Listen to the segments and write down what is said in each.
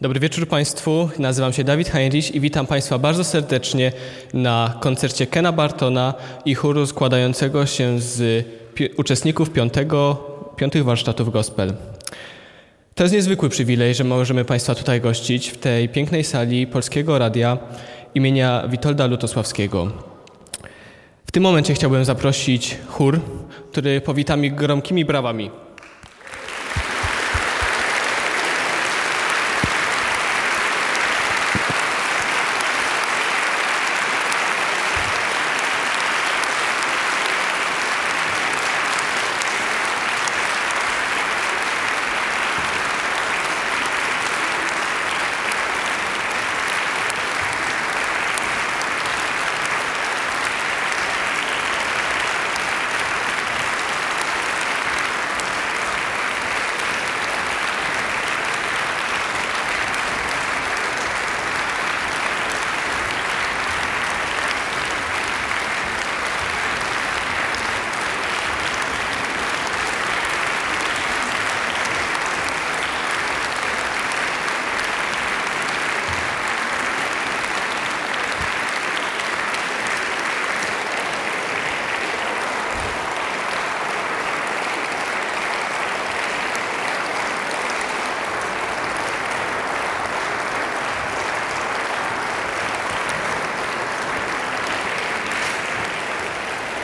Dobry wieczór Państwu. Nazywam się Dawid Heinrich i witam Państwa bardzo serdecznie na koncercie Kena Bartona i chóru składającego się z uczestników piątego, piątych warsztatów gospel. To jest niezwykły przywilej, że możemy Państwa tutaj gościć w tej pięknej sali Polskiego Radia imienia Witolda Lutosławskiego. W tym momencie chciałbym zaprosić chór, który powita mi gromkimi brawami.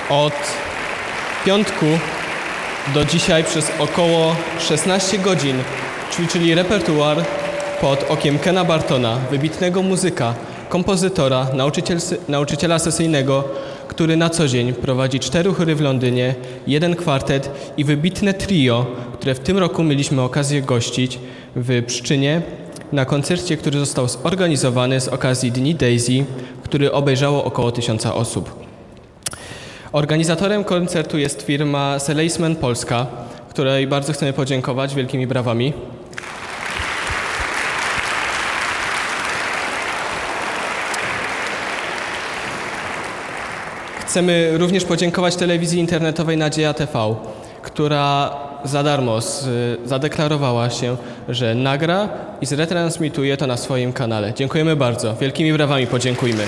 Od piątku do dzisiaj przez około 16 godzin ćwiczyli repertuar pod okiem Kena Bartona, wybitnego muzyka, kompozytora, nauczyciel, nauczyciela sesyjnego, który na co dzień prowadzi cztery chóry w Londynie, jeden kwartet i wybitne trio, które w tym roku mieliśmy okazję gościć w Pszczynie na koncercie, który został zorganizowany z okazji Dni Daisy, który obejrzało około tysiąca osób. Organizatorem koncertu jest firma Seleisman Polska, której bardzo chcemy podziękować wielkimi brawami. Chcemy również podziękować telewizji internetowej Nadzieja TV, która za darmo z, zadeklarowała się, że nagra i zretransmituje to na swoim kanale. Dziękujemy bardzo. Wielkimi brawami podziękujmy.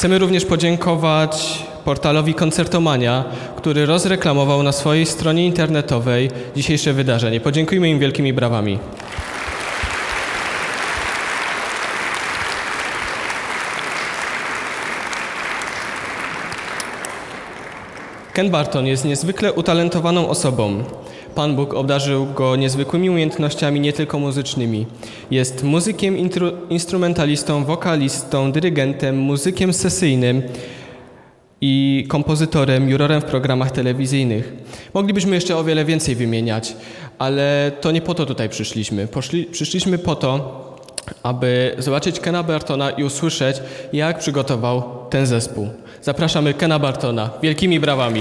Chcemy również podziękować portalowi Koncertomania, który rozreklamował na swojej stronie internetowej dzisiejsze wydarzenie. Podziękujmy im wielkimi brawami. Ken Barton jest niezwykle utalentowaną osobą. Pan Bóg obdarzył go niezwykłymi umiejętnościami, nie tylko muzycznymi. Jest muzykiem, instrumentalistą, wokalistą, dyrygentem, muzykiem sesyjnym i kompozytorem, jurorem w programach telewizyjnych. Moglibyśmy jeszcze o wiele więcej wymieniać, ale to nie po to tutaj przyszliśmy. Poszli, przyszliśmy po to, aby zobaczyć Kena Bartona i usłyszeć, jak przygotował ten zespół. Zapraszamy Kena Bartona wielkimi brawami.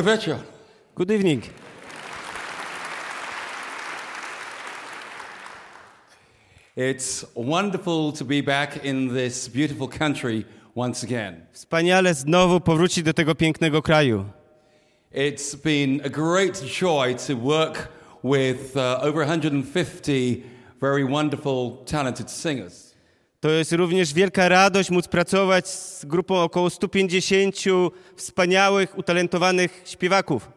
Dobry wieczór. Good evening. It's wonderful to be back in this beautiful country once again. Wspaniale znowu powrócić do tego pięknego kraju. It's been a great joy to work with uh, over 150 very wonderful, talented singers. To jest również wielka radość móc pracować z grupą około 150 wspaniałych, utalentowanych śpiewaków.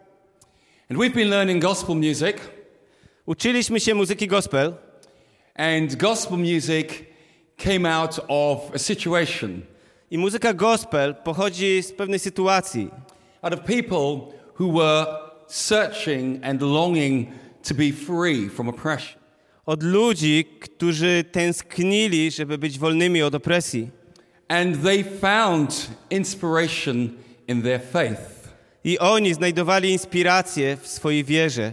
And we've been learning gospel music, Uczyliśmy się muzyki gospel and gospel music came out of a situation, i muzyka gospel pochodzi z pewnej sytuacji. out of people who were searching and longing to be free from oppression. Od ludzi, którzy tęsknili, żeby być wolnymi od opresji. And they found inspiration in their faith. I oni znajdowali inspirację w swojej wierze.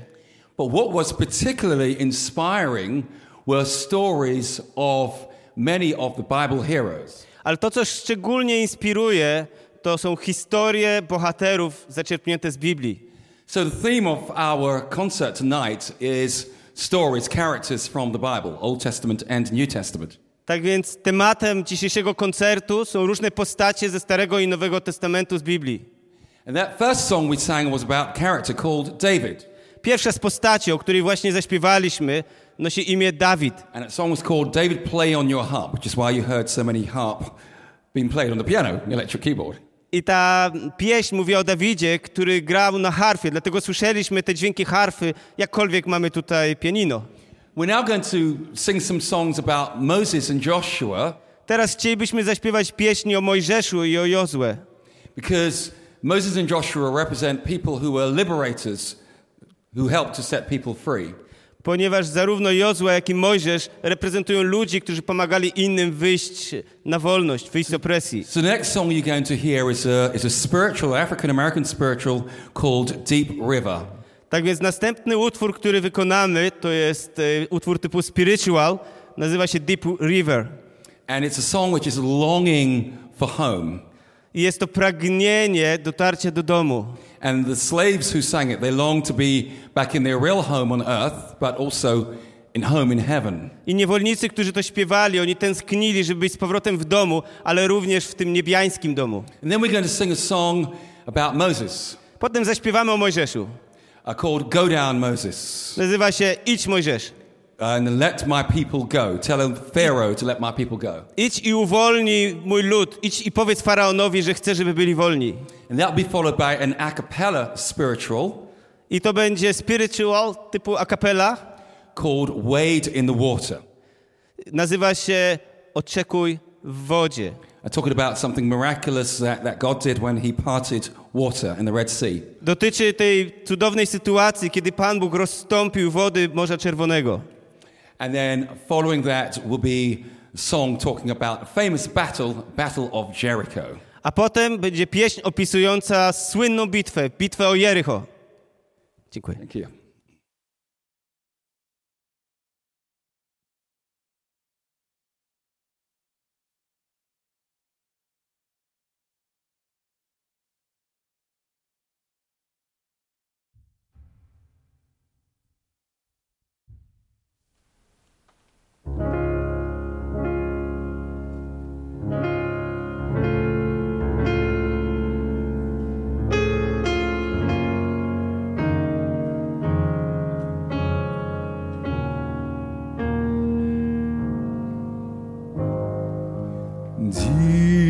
But what was particularly inspiring were stories of many of the Bible heroes. Ale to, co szczególnie inspiruje, to są historie bohaterów zaczerpnięte z Biblii. So the theme of our concert tonight is stories, characters from the Bible, Old Testament and New Testament. Tak więc tematem dzisiejszego koncertu są różne postacie ze Starego i Nowego Testamentu z Biblii. And that first song we sang was about a character called David. Pierwsza z postaci, o której właśnie zaśpiewaliśmy, nosi imię Dawid. And that song was called David Play on Your Harp, which is why you heard so many harp being played on the piano, the electric keyboard. I ta pieśń mówi o Dawidzie, który grał na harfie, dlatego słyszeliśmy te dźwięki harfy, jakkolwiek mamy tutaj pianino. We're now going to sing some songs about Moses and Joshua Teraz chcielibyśmy zaśpiewać pieśń o Mojżeszu i o Jozue, because Moses and Joshua represent people who were liberators who helped to set people free. Ponieważ zarówno Jozue, jak i Mojżesz reprezentują ludzi, którzy pomagali innym wyjść na wolność, wyjść z opresji. So the next song you're going to hear is a, is a spiritual, African American spiritual called Deep River. Tak więc następny utwór, który wykonamy, to jest e, utwór typu spiritual, nazywa się Deep River. And it's a song which is longing for home. I jest to pragnienie dotarcia do domu. And the slaves who sang it, they longed to be back in their real home on earth, but also in home in heaven. I niewolnicy, którzy to śpiewali, oni tęsknili, żeby być z powrotem w domu, ale również w tym niebiańskim domu. And then we're going to sing a song about Moses Potem zaśpiewamy o Mojżeszu. uh, called Go Down Moses. Nazywa się Idź Mojżesz. And let my people go. Tell Pharaoh to let my people go. Idź i uwolnij mój lud. Idź i powiedz faraonowi, że chcę, żeby byli wolni. And that'll be followed by an a cappella spiritual I to będzie spiritual typu a cappella. called Wade in the Water. Nazywa się Oczekuj w wodzie. I'm talking about something miraculous that, that God did when he parted water in the Red Sea. Dotyczy tej cudownej sytuacji, kiedy Pan Bóg rozstąpił wody Morza Czerwonego. And then following that will be a song talking about a famous battle, Battle of Jericho. A potem będzie pieśń opisująca słynną bitwę, bitwę o Jericho. Dziękuję. Thank you. Deep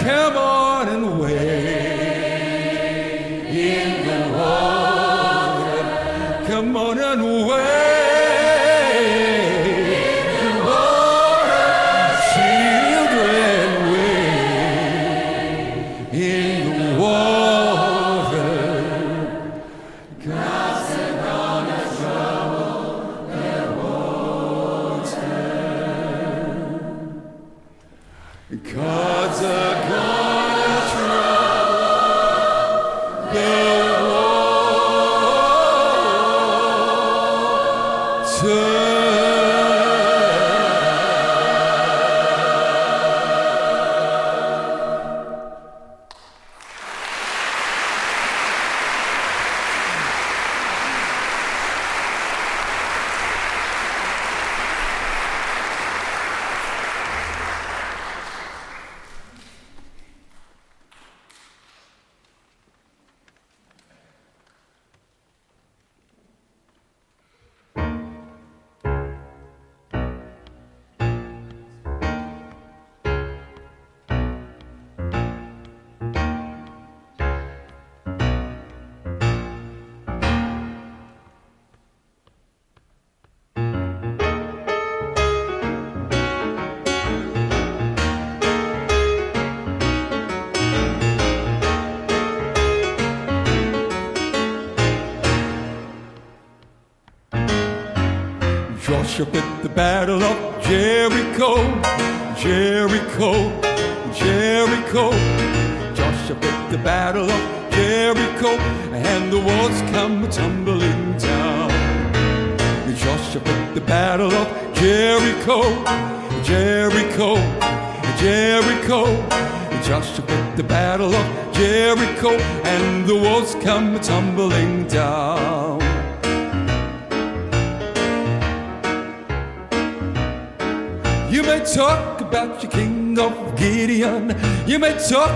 Come on and wade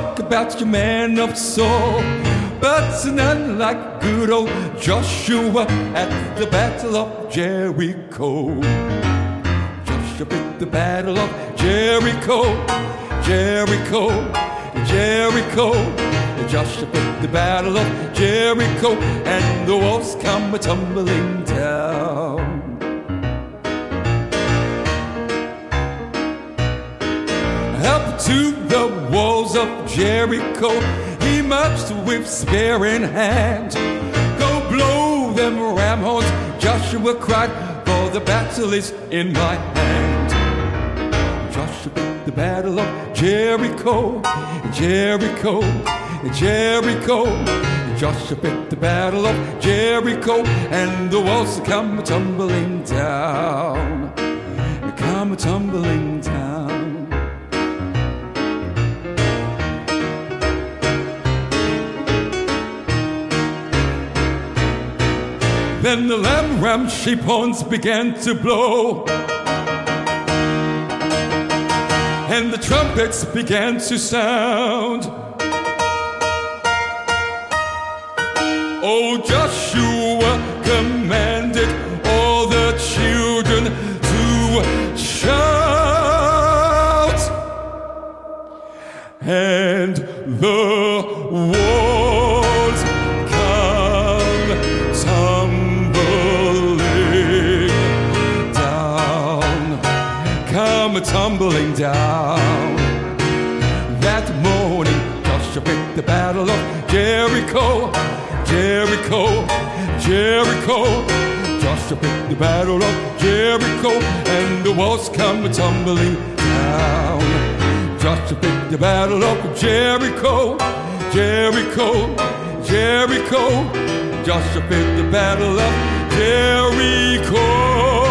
talk about your man of Saul, but none like good old Joshua at the battle of Jericho. Joshua at the battle of Jericho, Jericho, Jericho. Joshua at the battle of Jericho, and the walls come tumbling down. Jericho. He marched with spear in hand. Go blow them ram horns, Joshua cried, for the battle is in my hand. Joshua the battle of Jericho, Jericho, Jericho. Joshua the battle of Jericho, and the walls come tumbling down, come tumbling down. Then the lamb ram sheep horns began to blow. And the trumpets began to sound. Oh, Joshua commanded all the children to shout. And the walls come tumbling down. That morning, Joshua picked the battle of Jericho, Jericho, Jericho. Joshua picked the battle of Jericho, and the walls come tumbling down. Joshua picked the battle of Jericho, Jericho, Jericho. Joshua picked the battle of Jericho.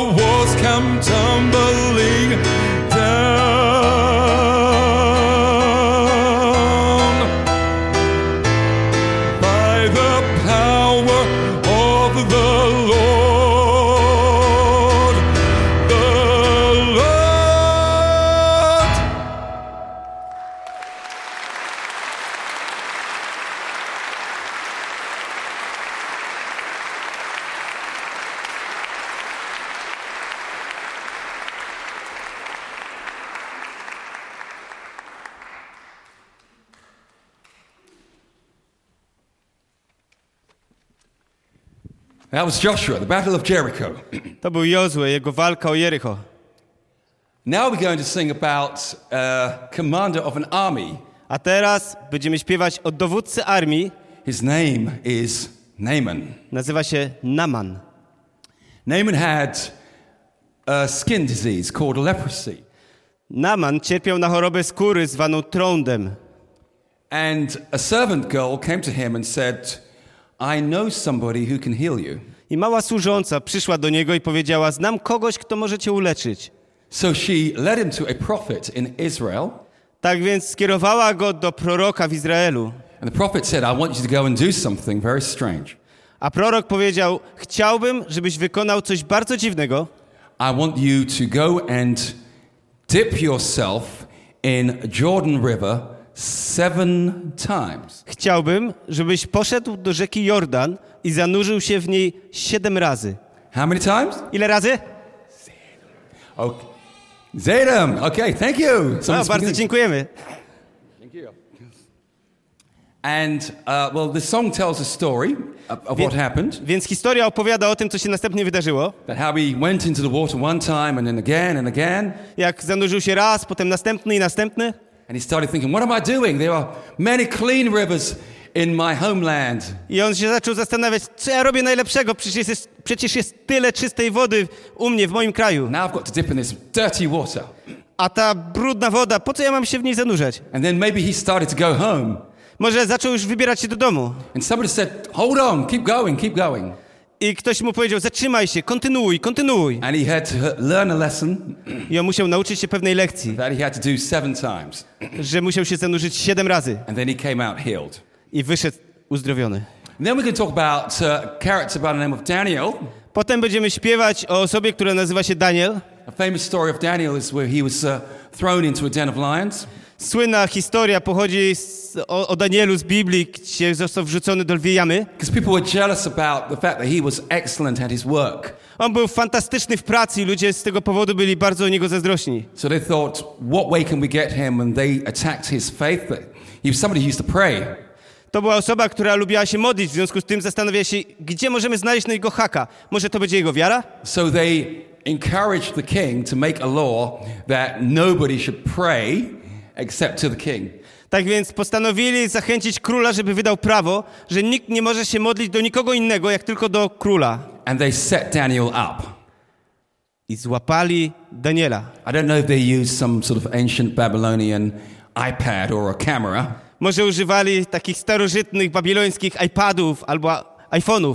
The walls come tumbling That was Joshua, the Battle of Jericho. To był Jozue, jego walka o Jericho. Now we're going to sing about uh, commander of an army. A teraz będziemy śpiewać o dowódcy armii. His name is Naaman. Nazywa się Naman. Naaman had a skin disease called leprosy. Naman cierpiał na chorobę skóry zwaną trądem. And a servant girl came to him and said, I know somebody who can heal you. I mała służąca przyszła do niego i powiedziała: Znam kogoś, kto może cię uleczyć. So she led him to a prophet in Israel. Tak więc skierowała go do proroka w Izraelu. And the prophet said, I want you to go and do something very strange. A prorok powiedział: Chciałbym, żebyś wykonał coś bardzo dziwnego. I want you to go and dip yourself in Jordan River seven times. Chciałbym, żebyś poszedł do rzeki Jordan i zanurzył się w niej siedem razy. How many times? Ile razy? Okay. Zedam. Okay, thank you. No, Someone's bardzo speaking- dziękujemy. And, uh, well, the song tells a story of, of what happened. Więc historia opowiada o tym, co się następnie wydarzyło. That how he went into the water one time and then again and again. Jak zanurzył się raz, potem następny i następny. And he started thinking, what am I doing? There are many clean rivers in my homeland. I on się zaczął zastanawiać, co ja robię najlepszego, przecież jest, przecież jest tyle czystej wody u mnie, w moim kraju. Now I've got to dip in this dirty water. A ta brudna woda, po co ja mam się w niej zanurzać? And then maybe he started to go home. Może zaczął już wybierać się do domu. And somebody said, hold on, keep going, keep going. I ktoś mu powiedział, zatrzymaj się, kontynuuj, kontynuuj. And he had to learn a lesson I on musiał nauczyć się pewnej lekcji, that he had to do seven times. że musiał się zanurzyć siedem razy. And then he came out healed. I wyszedł uzdrowiony. And then we can talk about a character by the name of Daniel. Potem będziemy śpiewać o osobie, która nazywa się Daniel. A famous story of Daniel is where he was uh, thrown into a den of lions. Słynna historia pochodzi z, o, o Danielu z Biblii, gdzie został wrzucony do lwiej jamy. On był fantastyczny w pracy i ludzie z tego powodu byli bardzo o niego zazdrośni. So they thought, what way can we get him? And they attacked his faith. He was somebody who used to pray. To była osoba, która lubiła się modlić, w związku z tym zastanawia się, gdzie możemy znaleźć na jego haka. Może to będzie jego wiara? So they encouraged the king to make a law that nobody should pray except to the king. Tak więc postanowili zachęcić króla, żeby wydał prawo, że nikt nie może się modlić do nikogo innego, jak tylko do króla. And they set Daniel up. I złapali Daniela. I don't know if they used some sort of ancient Babylonian iPad or a camera, Może używali takich starożytnych babilońskich iPadów albo iPhone'ów.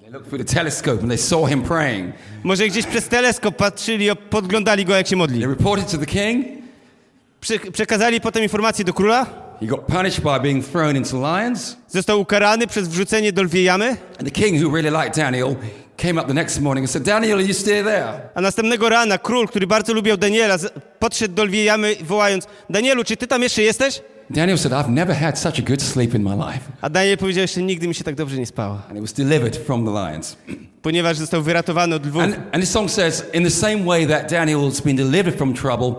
they looked through the telescope and they saw him praying. Może gdzieś przez teleskop patrzyli, podglądali go, jak się modli. They reported to the king. Prze przekazali potem informację do króla. He got punished by being thrown into lions. Został ukarany przez wrzucenie do lwiej jamy. And the king, who really liked Daniel, came up the next morning and said, Daniel, are you still there? A następnego rana król, który bardzo lubiał Daniela, podszedł do lwiej jamy wołając Danielu, czy ty tam jeszcze jesteś? Daniel said, I've never had such a good sleep in my life. A Daniel powiedział, jeszcze nigdy mi się tak dobrze nie spało, And he was delivered from the lions. ponieważ został wyratowany od lwów. And, and this song says, in the same way that Daniel has been delivered from trouble,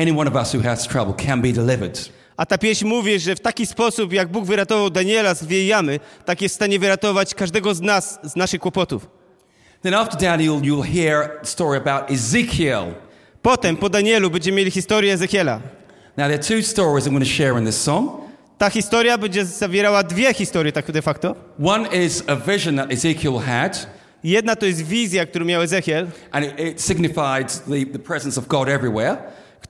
any one of us who has trouble can be delivered. A ta pieśń mówi, że w taki sposób, jak Bóg wyratował Daniela z lwiej jamy, tak jest w stanie wyratować każdego z nas z naszych kłopotów. Then after Daniel, you'll hear story about Ezekiel. Potem, po Danielu, będziemy mieli historię Ezechiela. Now, there are two stories I'm going to share in this song. Ta historia będzie zawierała dwie historie, tak de facto. One is a vision that Ezekiel had, Jedna to jest wizja, którą miał Ezechiel, and it, it signified the, the presence of God everywhere.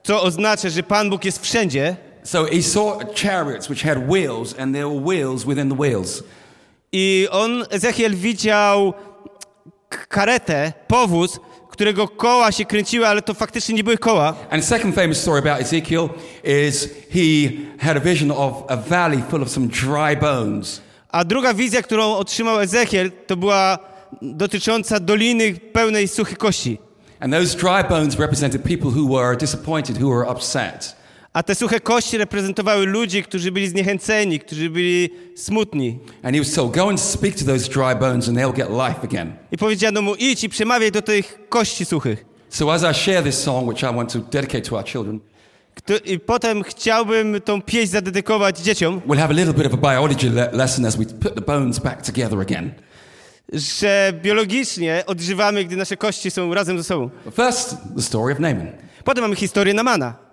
Co oznacza, że Pan Bóg jest wszędzie. So he saw chariots which had wheels, and there were wheels within the wheels. I on, Ezechiel, widział karetę, powóz, którego koła się kręciły, ale to faktycznie nie były koła. And second famous story about Ezekiel is he had a vision of a valley full of some dry bones. A druga wizja, którą otrzymał Ezechiel, to była dotycząca doliny pełnej suchych kości. And those dry bones represented people who were disappointed, who were upset. A te suche kości reprezentowały ludzi, którzy byli zniechęceni, którzy byli smutni. And he was told, Go and speak to those dry bones, and they'll get life again. I powiedziano mu, idź i przemawiaj do tych kości suchych. So, as I share this song, which I want to dedicate to our children, I potem chciałbym tą pieśń zadedykować dzieciom, we'll have a little bit of a biology le- lesson as we put the bones back together again. Że biologicznie odżywamy, gdy nasze kości są razem ze sobą. First, the story of Naaman. Potem mamy historię Namana.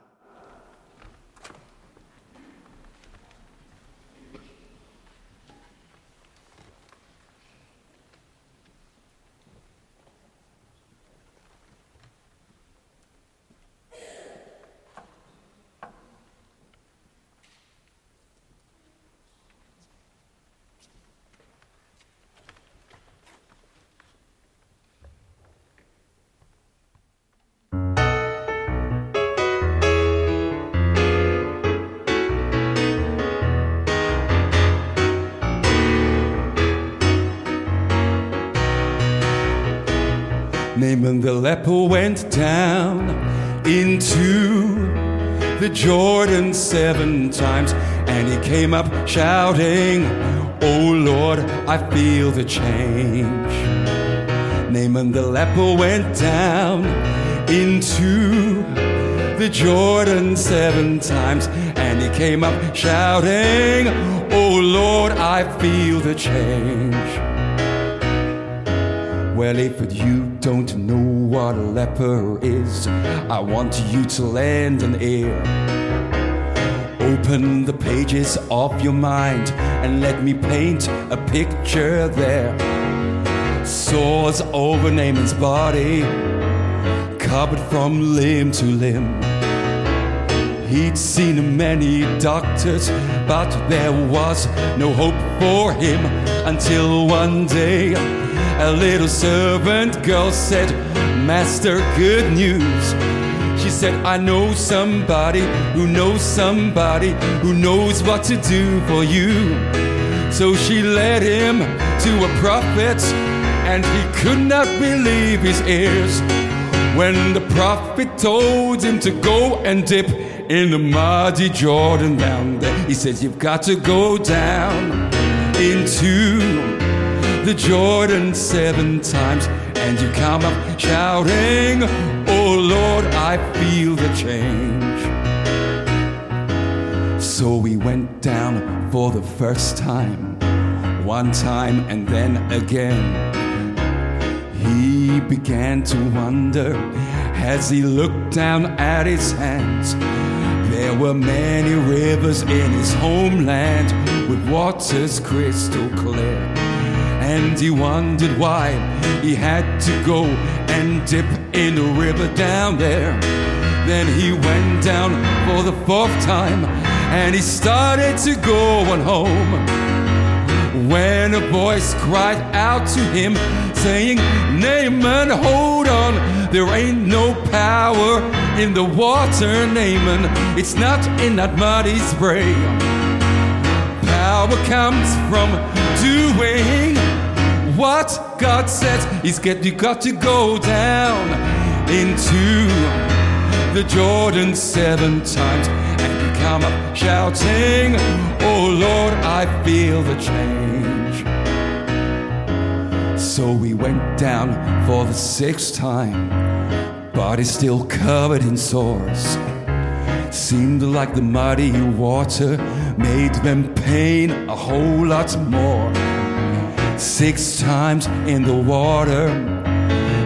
The leper went down into the Jordan seven times, and he came up shouting, Oh Lord, I feel the change. Naaman the leper went down into the Jordan seven times, and he came up shouting, Oh Lord, I feel the change. Well, if you don't know what a leper is, I want you to lend an ear. Open the pages of your mind and let me paint a picture there. Sores over Naaman's body, covered from limb to limb. He'd seen many doctors, but there was no hope for him until one day a little servant girl said, Master, good news. She said, I know somebody who knows somebody who knows what to do for you. So she led him to a prophet, and he could not believe his ears. When the prophet told him to go and dip in the muddy Jordan down there, he said, You've got to go down into the Jordan seven times, and you come up shouting, Oh Lord, I feel the change. So we went down for the first time, one time and then again. He began to wonder as he looked down at his hands. There were many rivers in his homeland with waters crystal clear. And he wondered why he had to go and dip in the river down there. Then he went down for the fourth time and he started to go on home when a voice cried out to him, saying, Naaman, hold on, there ain't no power in the water, Naaman. It's not in that muddy spray. Power comes from doing what God says. is get, you got to go down into the Jordan seven times and you come up shouting, Oh Lord, I feel the change. So we went down for the sixth time, body still covered in sores. Seemed like the muddy water made them pain a whole lot more. Six times in the water,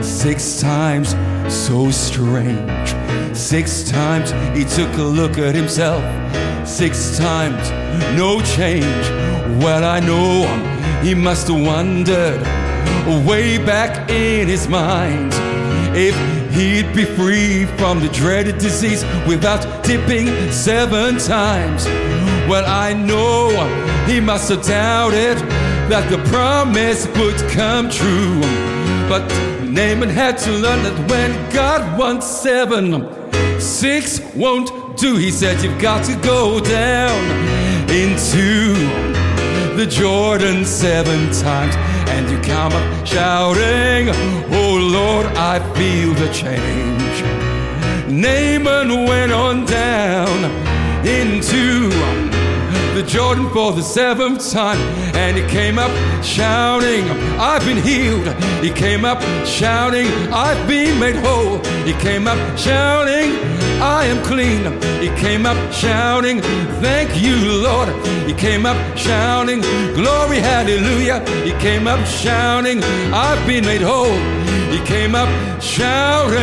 six times so strange. Six times he took a look at himself, six times no change. Well, I know he must have wondered way back in his mind if he'd be free from the dreaded disease without tipping seven times. Well, I know he must have doubted that the promise would come true. But Naaman had to learn that when God wants seven, six won't do. He said, You've got to go down into the Jordan seven times. And you come up shouting, Oh Lord, I feel the change. Naaman went on down into the Jordan for the seventh time. And he came up shouting, I've been healed. He came up shouting, I've been made whole. He came up shouting, I am clean. He came up shouting, Thank you, Lord. He came up shouting, Glory, hallelujah. He came up shouting, I've been made whole. He came up shouting,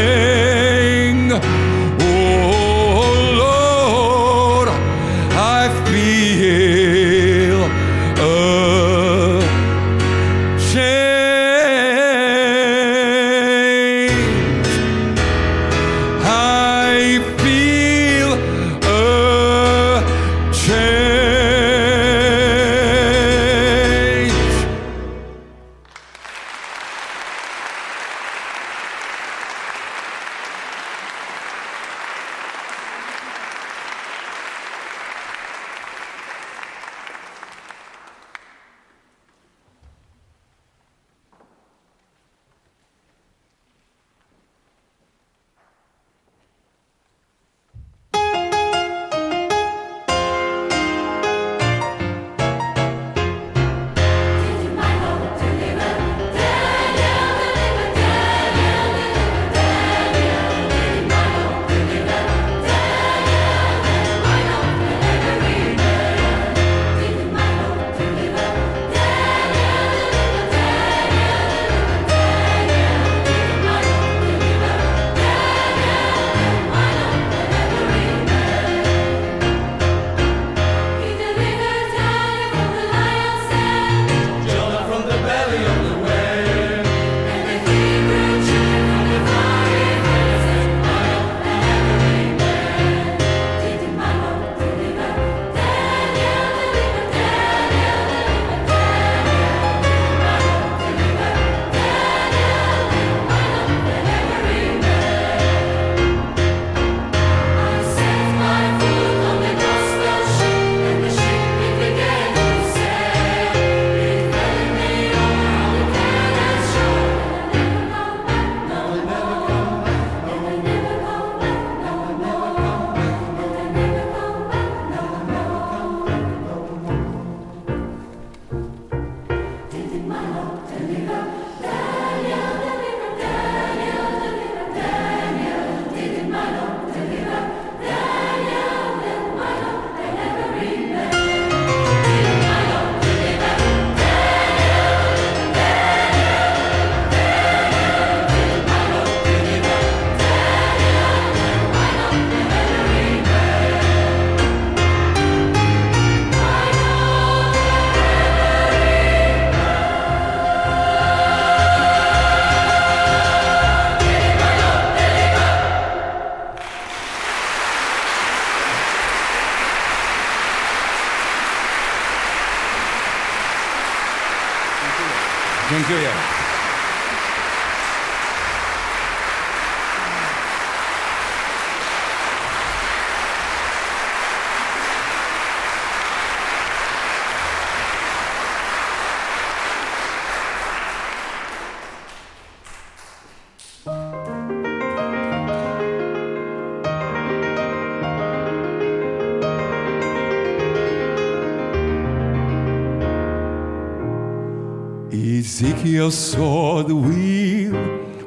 Saw the wheel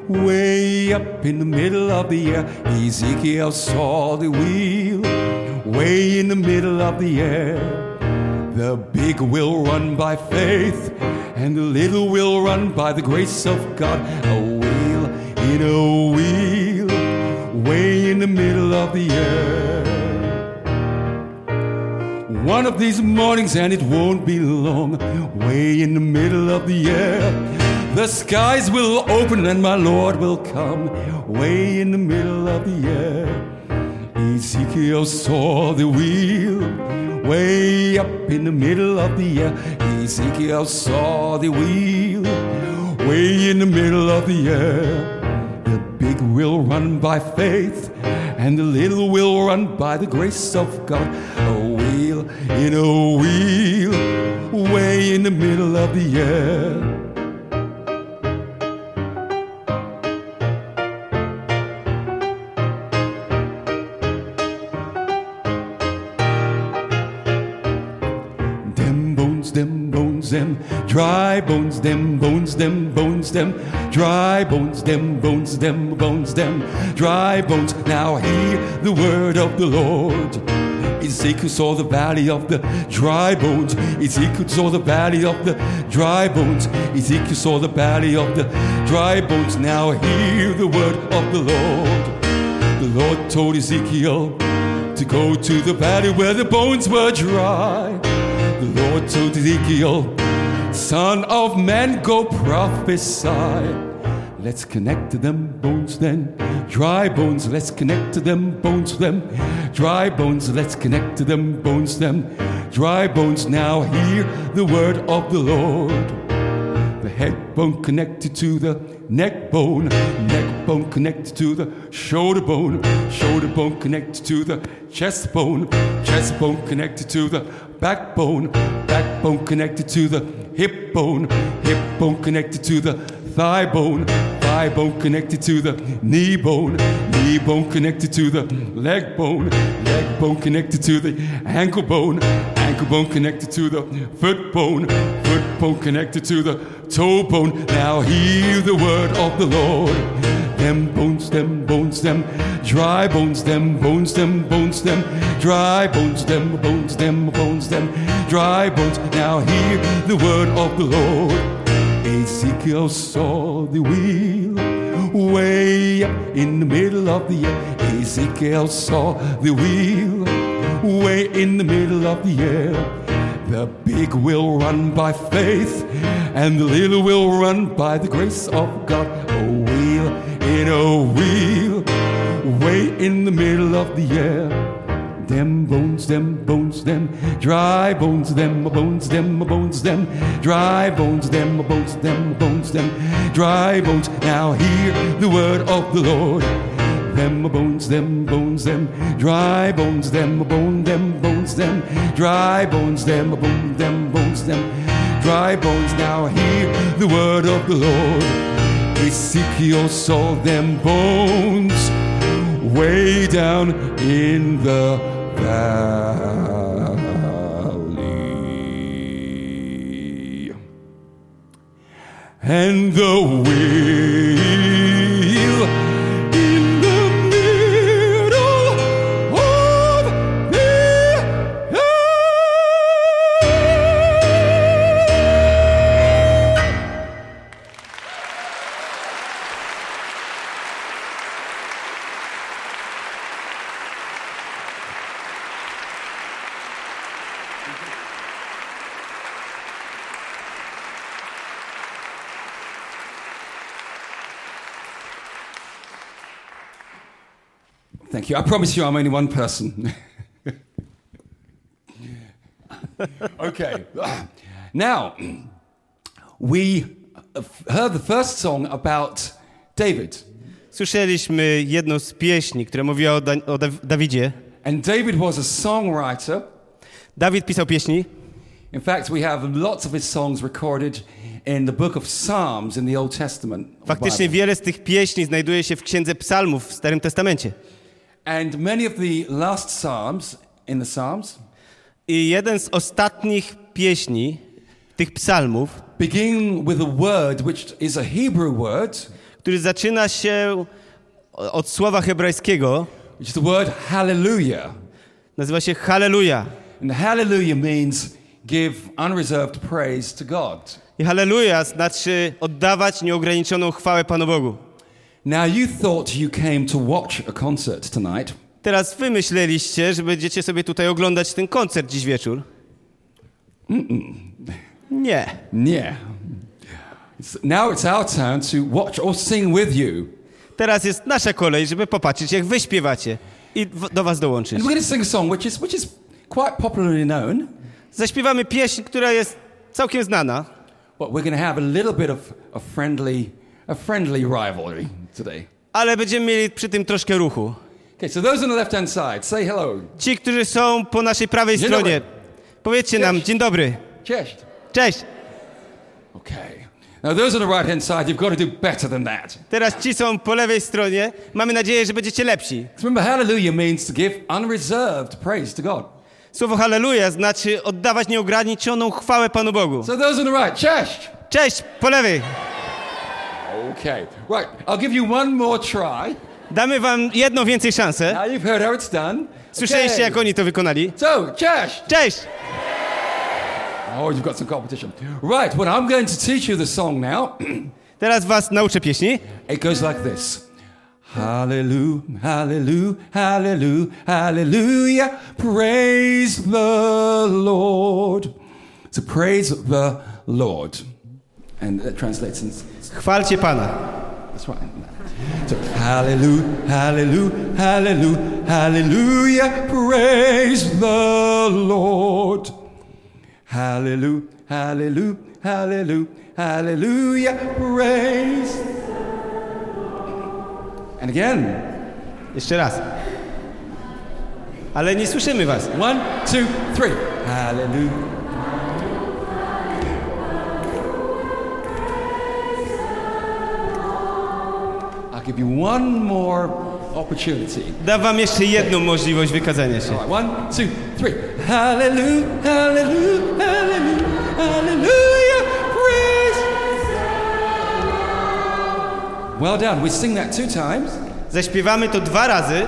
way up in the middle of the air. Ezekiel saw the wheel way in the middle of the air. The big will run by faith, and the little will run by the grace of God. A wheel in a wheel way in the middle of the air. One of these mornings, and it won't be long, way in the middle of the air, the skies will open and my Lord will come, way in the middle of the air. Ezekiel saw the wheel, way up in the middle of the air. Ezekiel saw the wheel, way in the middle of the air. The big will run by faith, and the little will run by the grace of God. A wheel in a wheel, way in the middle of the air. Them dry bones, them bones, them bones, them dry bones, them bones, them bones, them dry bones. Now hear the word of the Lord. Ezekiel saw the valley of the dry bones. Ezekiel saw the valley of the dry bones. Ezekiel saw the valley of the dry bones. Now hear the word of the Lord. The Lord told Ezekiel to go to the valley where the bones were dry. Lord Ezekiel, Son of man, go prophesy. Let's connect to them bones then. Dry bones, let's connect to them bones them. Dry bones, let's connect to them bones them. Dry bones, now hear the word of the Lord. The head bone connected to the neck bone, neck bone connected to the shoulder bone, shoulder bone connected to the chest bone, chest bone connected to the backbone, backbone connected to the hip bone, hip bone connected to the thigh bone, thigh bone connected to the knee bone, knee bone connected to the leg bone, leg bone connected to the ankle bone, ankle bone connected to the foot bone, foot bone connected to the toe bone. Now hear the word of the Lord. Them bones, them bones, them dry bones, them bones, them bones, them dry bones, them bones, them bones, them dry bones. Now hear the word of the Lord. Ezekiel saw the wheel way up in the middle of the air. Ezekiel saw the wheel way in the middle of the air. The big will run by faith, and the little will run by the grace of God. A a wheel, way in the middle of the air. Them bones, them bones, them dry bones, them bones, them bones, them dry bones, them bones, them bones, them dry bones. Now hear the word of the Lord. Them bones, them bones, them dry bones, them bone, them bones, them dry bones, them bone, them bones, them dry bones. Now hear the word of the Lord. Ezekiel saw them bones way down in the valley. And the wheel you. I promise you I'm only one person. okay. Now, we heard the first song about David. Słyszeliśmy jedną z pieśni, która mówiła o, da- o Daw- Dawidzie. And David was a songwriter. Dawid pisał pieśni. In fact, we have lots of his songs recorded in the book of Psalms in the Old Testament. Faktycznie wiele z tych pieśni znajduje się w Księdze Psalmów w Starym Testamencie. And many of the last Psalms in the Psalms I jeden z ostatnich pieśni, tych psalmów, begin with a word which is a Hebrew word, który zaczyna się od słowa hebrajskiego, which is the word hallelujah. nazywa się Halleluja. And hallelujah means give unreserved praise to God. I Halleluja znaczy oddawać nieograniczoną chwałę Panu Bogu. Now, you thought you came to watch a concert tonight. Teraz wy myśleliście, że będziecie sobie tutaj oglądać ten koncert dziś wieczór. Nie. Yeah. It's- now it's our turn to watch or sing with you. Teraz jest nasza kolej, żeby popatrzeć, jak wy śpiewacie i do was dołączyć. And we're going to sing a song which is, which is quite popularly known, Zaśpiewamy pieśń, która jest całkiem znana, but we're going to have a little bit of a friendly, a friendly rivalry today. ale będziemy mieli przy tym troszkę ruchu. Okay, so those on the left hand side, say hello. Ci, którzy są po naszej prawej Dzień stronie, dobry. powiedzcie nam Cześć. dzień dobry. Cześć. Cześć. Okay. Now, those on the right hand side, you've got to do better than that. Teraz ci są po lewej stronie. Mamy nadzieję, że będziecie lepsi. remember, hallelujah means to give unreserved praise to God. Słowo halleluja znaczy oddawać nieograniczoną chwałę Panu Bogu. So, those on the right, cześć. Cześć, po lewej. Okay. Right. I'll give you one more try. Damy wam jedną więcej szansę. Now you've heard how it's done. Słyszeliście, Okay. jak oni to wykonali? So, cześć. Cześć! Oh, you've got some competition. Right. Well, I'm going to teach you the song now. Teraz was nauczę pieśni. It goes like this. Hallelujah, hallelujah, hallelujah, hallelujah. Praise the Lord. So praise the Lord. And that translates in Chwalcie Pana. That's right. So, hallelujah, hallelujah, hallelujah, hallelujah, praise the Lord. Hallelujah, hallelujah, hallelujah, hallelujah, praise. And again, Jeszcze raz. Ale nie słyszymy was. one, two, three. Hallelujah. Give you one more opportunity. Dam wam jeszcze jedną możliwość wykazania się. All right, one, two, three. Hallelujah, hallelujah, hallelujah, hallelujah, praise. Well done. We sing that two times. Zaśpiewamy to dwa razy.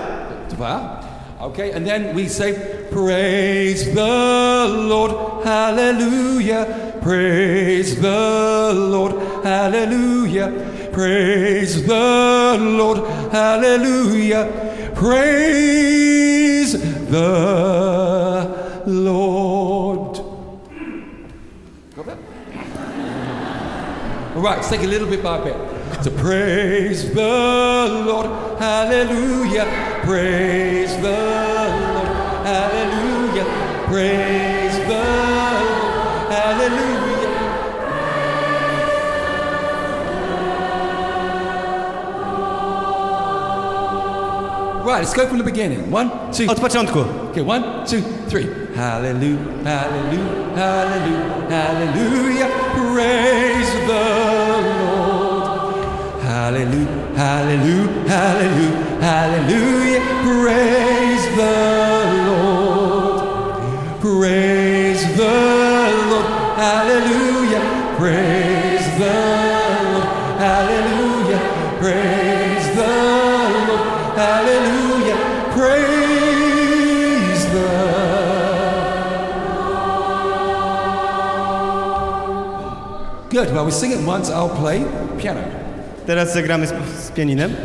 Dwa. Okay, and then we say, Praise the Lord, hallelujah. Praise the Lord, hallelujah. Praise the Lord, hallelujah. Praise the Lord. All right, let's take a little bit by bit. So praise the Lord, hallelujah. Praise the Lord, hallelujah. Praise the Right, let's go from the beginning. One, two, Od początku. Okay, one, two, three. Hallelujah, hallelujah, hallelujah, hallelujah. Praise the Lord. Hallelujah, hallelujah, hallelujah, hallelujah. Praise the Lord. Praise the Lord. Hallelujah. Praise we sing it once. I'll play piano. Teraz zagramy z, z pianinem.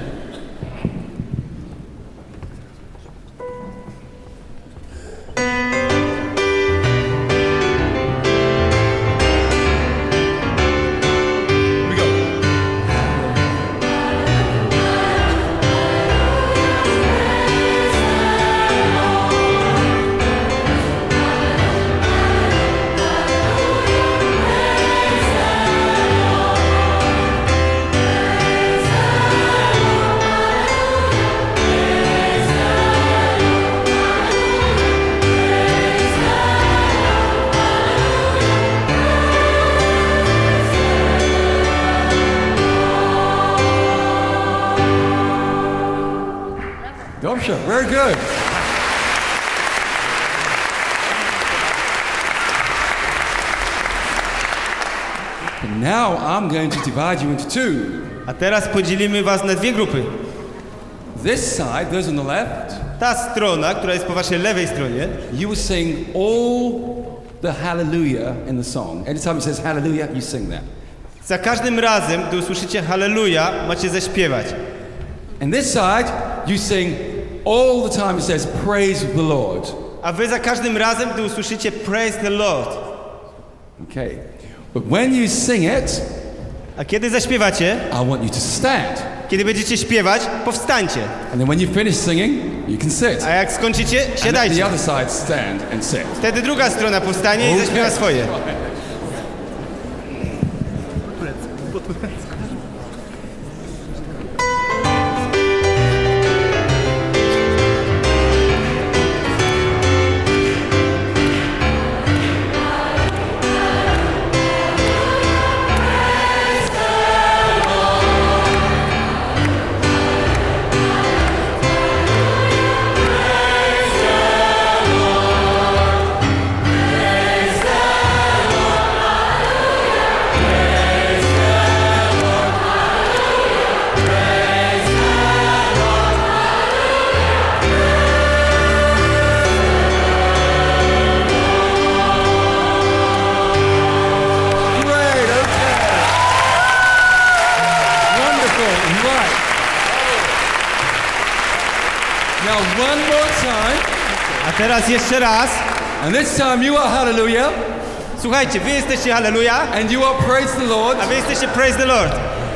Divide you into two. A teraz podzielimy was na dwie grupy. This side, those on the left, Ta strona, która jest po waszej lewej stronie, you will sing all the hallelujah in the song. Anytime it says hallelujah, you sing that. za każdym razem, gdy usłyszycie Halleluja, macie zaśpiewać. And this side, you sing all the time it says praise the Lord. A wy za każdym razem, gdy usłyszycie Praise the Lord. Okay. But when you sing it, A kiedy zaśpiewacie, I want you to stand. kiedy będziecie śpiewać, powstańcie. And then when you finish singing, you can sit. A jak skończycie, And the siadajcie. other side, stand and sit. Wtedy druga strona powstanie i zaśpiewa swoje. Teraz jeszcze raz. And this time you are hallelujah, Słuchajcie, wy jesteście Halleluja, and you are praise the Lord. a wy jesteście Praise the Lord.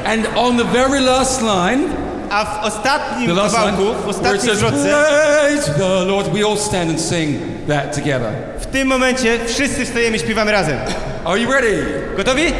And on the very last line, A w ostatnim kawałku, w says zwrotce, praise the Lord, we all stand and sing that together. w tym momencie wszyscy wstajemy i śpiewamy razem. Are you ready? Gotowi?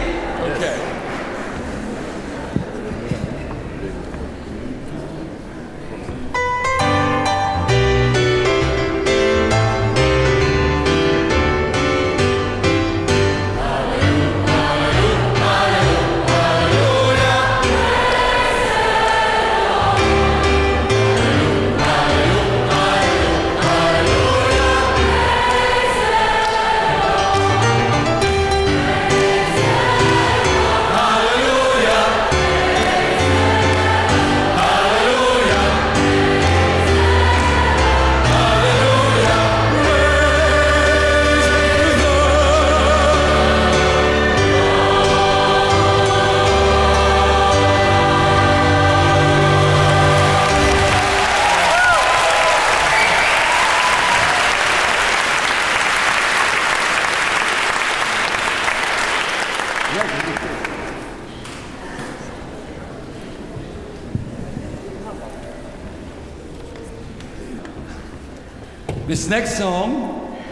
Next song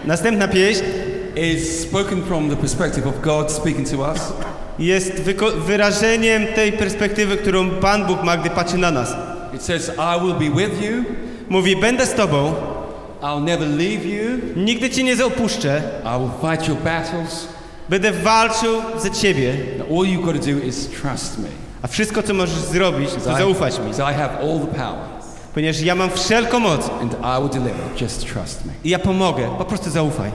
Następna pieśń is spoken from the perspective of God speaking to us. jest wyrażeniem tej perspektywy, którą Pan Bóg ma, gdy patrzy na nas. It says, I will be with you, Mówi, będę z Tobą, I'll never leave you, nigdy Cię nie opuszczę, I will fight your battles. będę walczył za Ciebie, all you've got to do is trust me. a wszystko, co możesz zrobić, to zaufać mi, I have all the power, ponieważ ja mam wszelką moc and I will deliver. Just trust me. i ja pomogę, po prostu zaufaj.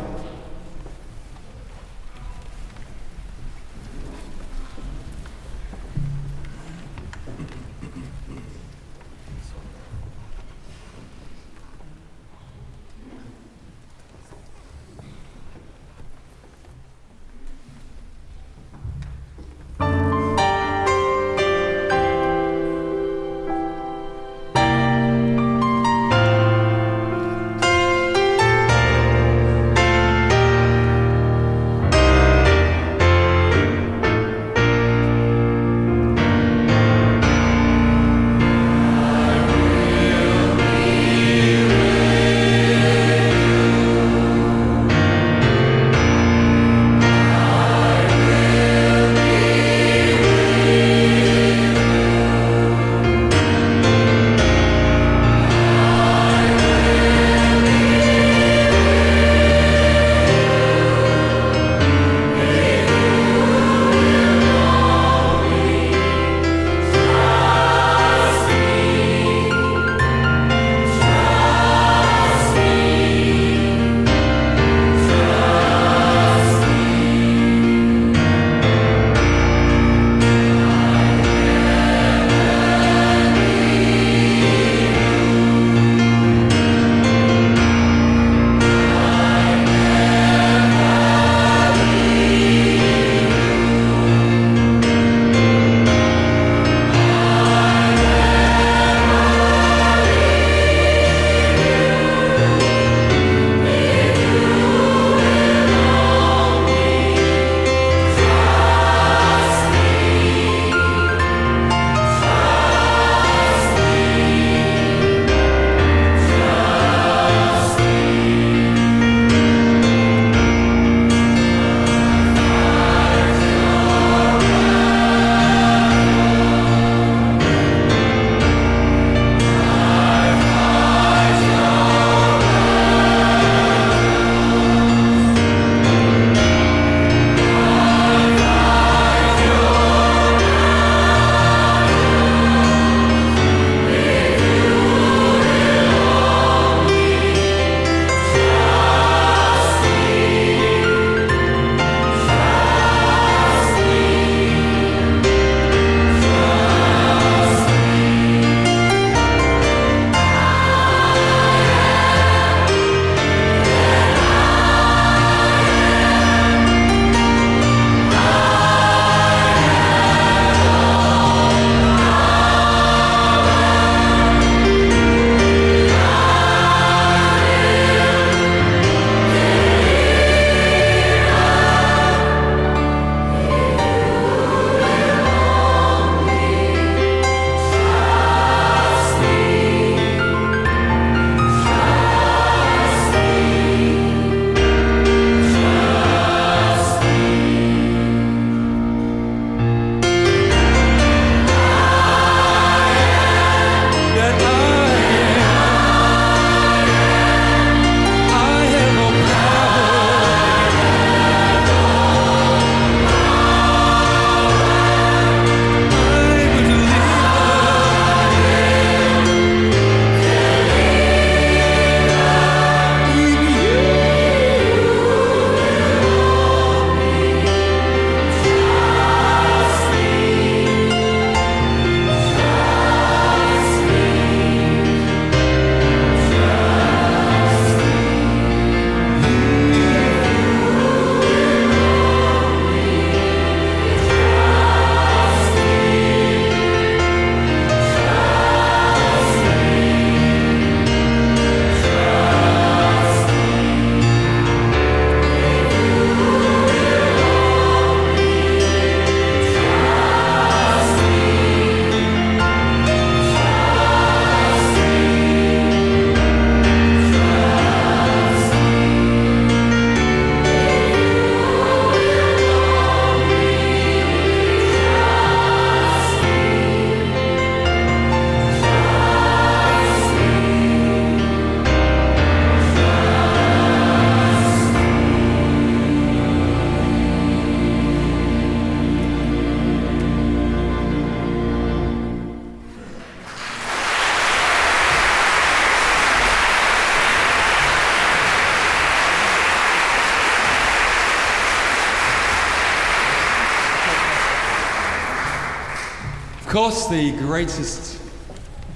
Course, the greatest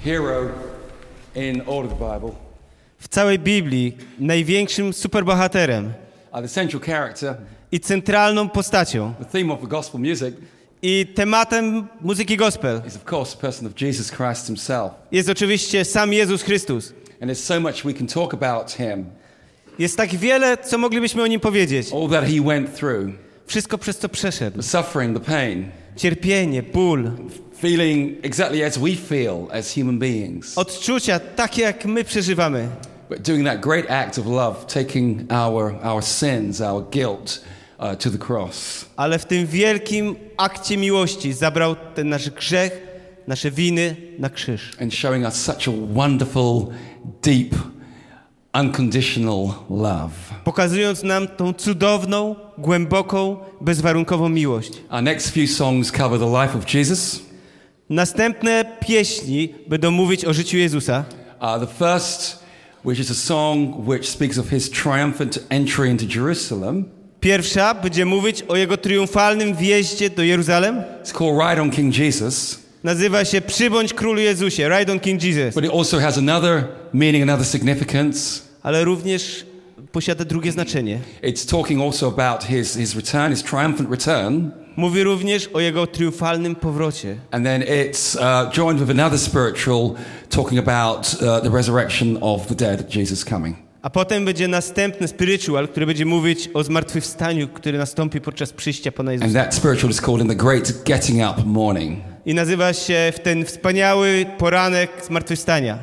hero in all of the Bible, W całej Biblii największym superbohaterem uh, the central character, i centralną postacią the theme of the gospel music, i tematem muzyki gospel is of course the person of Jesus Christ himself. jest oczywiście sam Jezus Chrystus. And there's so much we can talk about him, Jest tak wiele, co moglibyśmy o nim powiedzieć. all that he went through, Wszystko przez co przeszedł. the suffering, the pain, Cierpienie, ból, feeling exactly as we feel as human beings, odczucia takie jak my przeżywamy. but doing that great act of love, taking our, our sins, our guilt uh, to the cross. Ale w tym wielkim akcie miłości zabrał ten nasz grzech, nasze winy na krzyż. and showing us such a wonderful, deep, unconditional love. Pokazując nam tą cudowną, głęboką, bezwarunkową miłość. Our next few songs cover the life of Jesus. Następne pieśni będą mówić o życiu Jezusa. Uh, the first, which is a song which speaks of his triumphant entry into Jerusalem, Pierwsza będzie mówić o jego triumfalnym wjeździe do Jeruzalem. it's called Ride on King Jesus, Nazywa się Przybądź Królu Jezusie, Ride on King Jesus. but it also has another meaning, another significance. Ale również posiada drugie znaczenie. It's talking also about his, his return, his triumphant return, Mówi również o jego triumfalnym powrocie. and then it's uh, joined with another spiritual talking about uh, the resurrection of the dead, Jesus coming. A potem będzie następny spiritual, który będzie mówić o zmartwychwstaniu, który nastąpi podczas przyjścia Pana And Jezusa. that spiritual is called in the great getting up morning. I nazywa się w ten wspaniały poranek zmartwychwstania.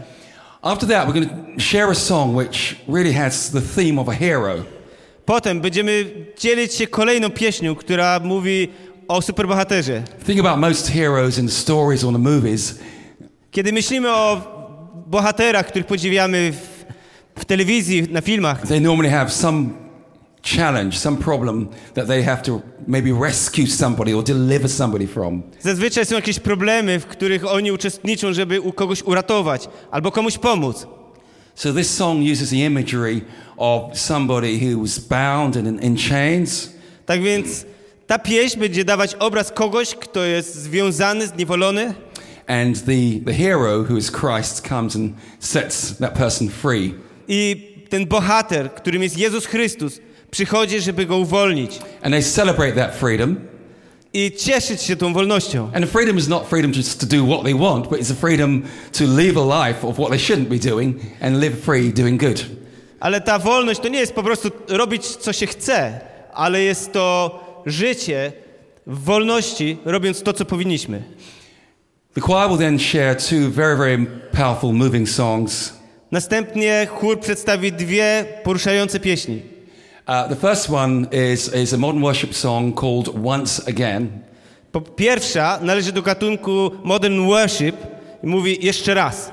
After that, we're going to share a song which really has the theme of a hero. Potem będziemy dzielić się kolejną pieśnią, która mówi o superbohaterze. Think about most heroes in stories or the movies. Kiedy myślimy o bohaterach, których podziwiamy w, w telewizji, na filmach, They normally have some challenge, some problem that they have to maybe rescue somebody or deliver somebody from. zazwyczaj są jakieś problemy, w których oni uczestniczą, żeby kogoś uratować albo komuś pomóc. So this song uses the imagery of somebody who was bound and in, in chains. Tak więc ta pieśń będzie dawać obraz kogoś, kto jest związany, zniewolony And the, the hero, who is Christ, comes and sets that person free. i ten bohater, którym jest Jezus Chrystus, przychodzi, żeby go uwolnić And they celebrate that freedom. I cieszyć się tą wolnością. And freedom is not freedom just to do what they want, but it's a freedom to live a life of what they shouldn't be doing and live free doing good. Ale ta wolność to nie jest po prostu robić, co się chce, ale jest to życie w wolności, robiąc to, co powinniśmy. The choir will then share two very, very powerful, moving songs. Następnie chór przedstawi dwie poruszające pieśni. Uh, the first one is, is a modern worship song called Once Again. Po pierwsza należy do gatunku modern worship i mówi jeszcze raz.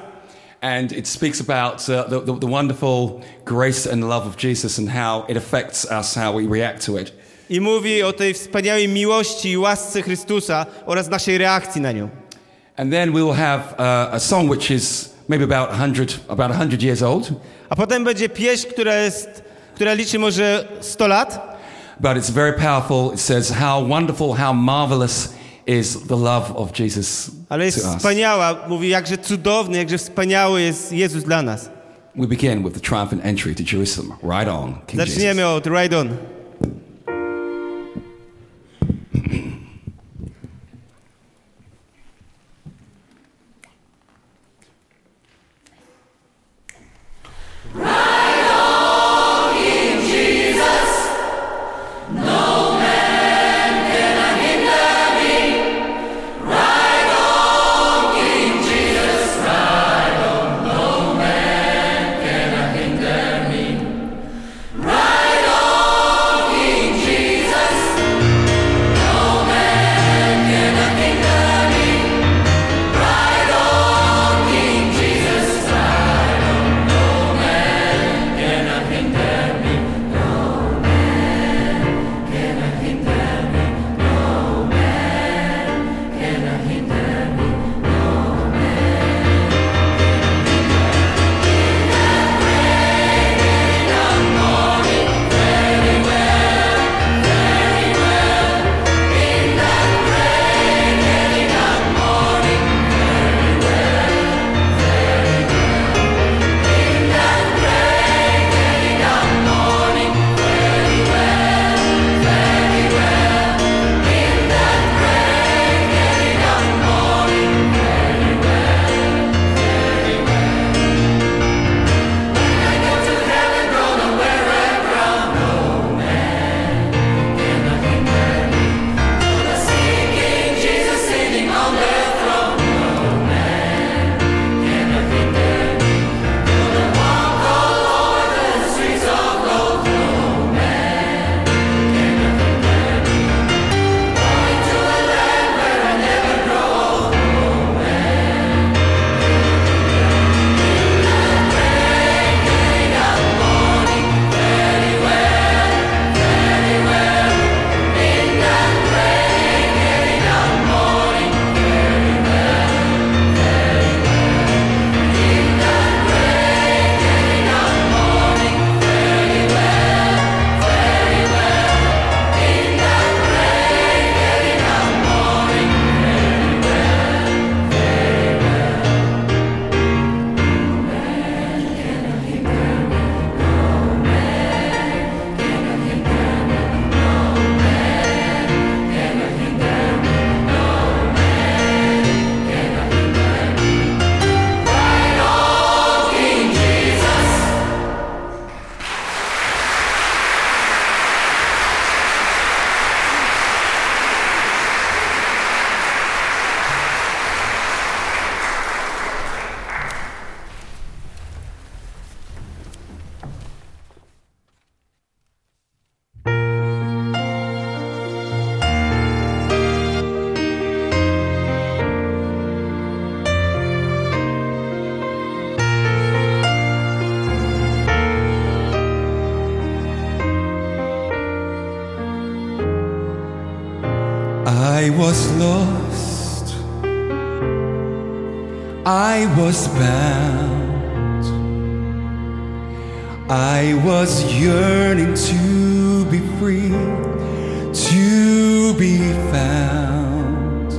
And it speaks about uh, the, the, the wonderful grace and love of Jesus and how it affects us, how we react to it. I mówi o tej wspaniałej miłości i łasce Chrystusa oraz naszej reakcji na nią. And then we will have uh, a song which is maybe about 100, about 100 years old, A potem będzie pieśń, która, jest, która liczy może 100 lat, but it's very powerful. It says, How wonderful, how marvelous is the love of Jesus ale jest to us. wspaniała. Mówi, jakże cudowny, jakże wspaniały jest Jezus dla nas. We begin with the triumphant entry to Jerusalem. Right on, King Jesus. Zaczniemy od Ride On. Ride on was lost, I was bound, I was yearning to be free, to be found.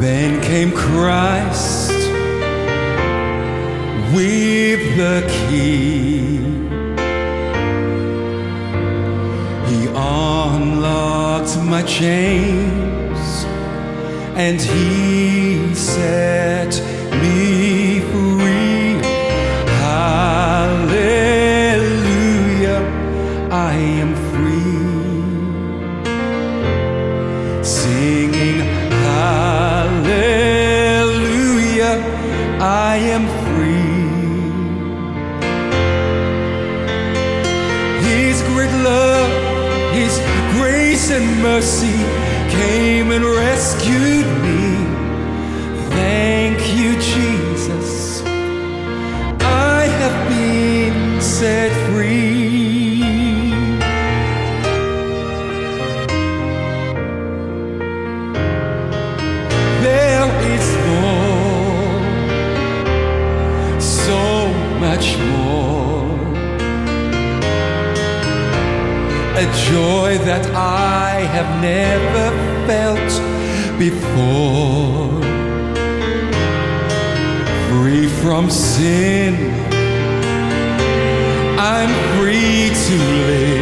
Then came Christ with the key. my chains, and he said. have never felt before. Free from sin, I'm free to live.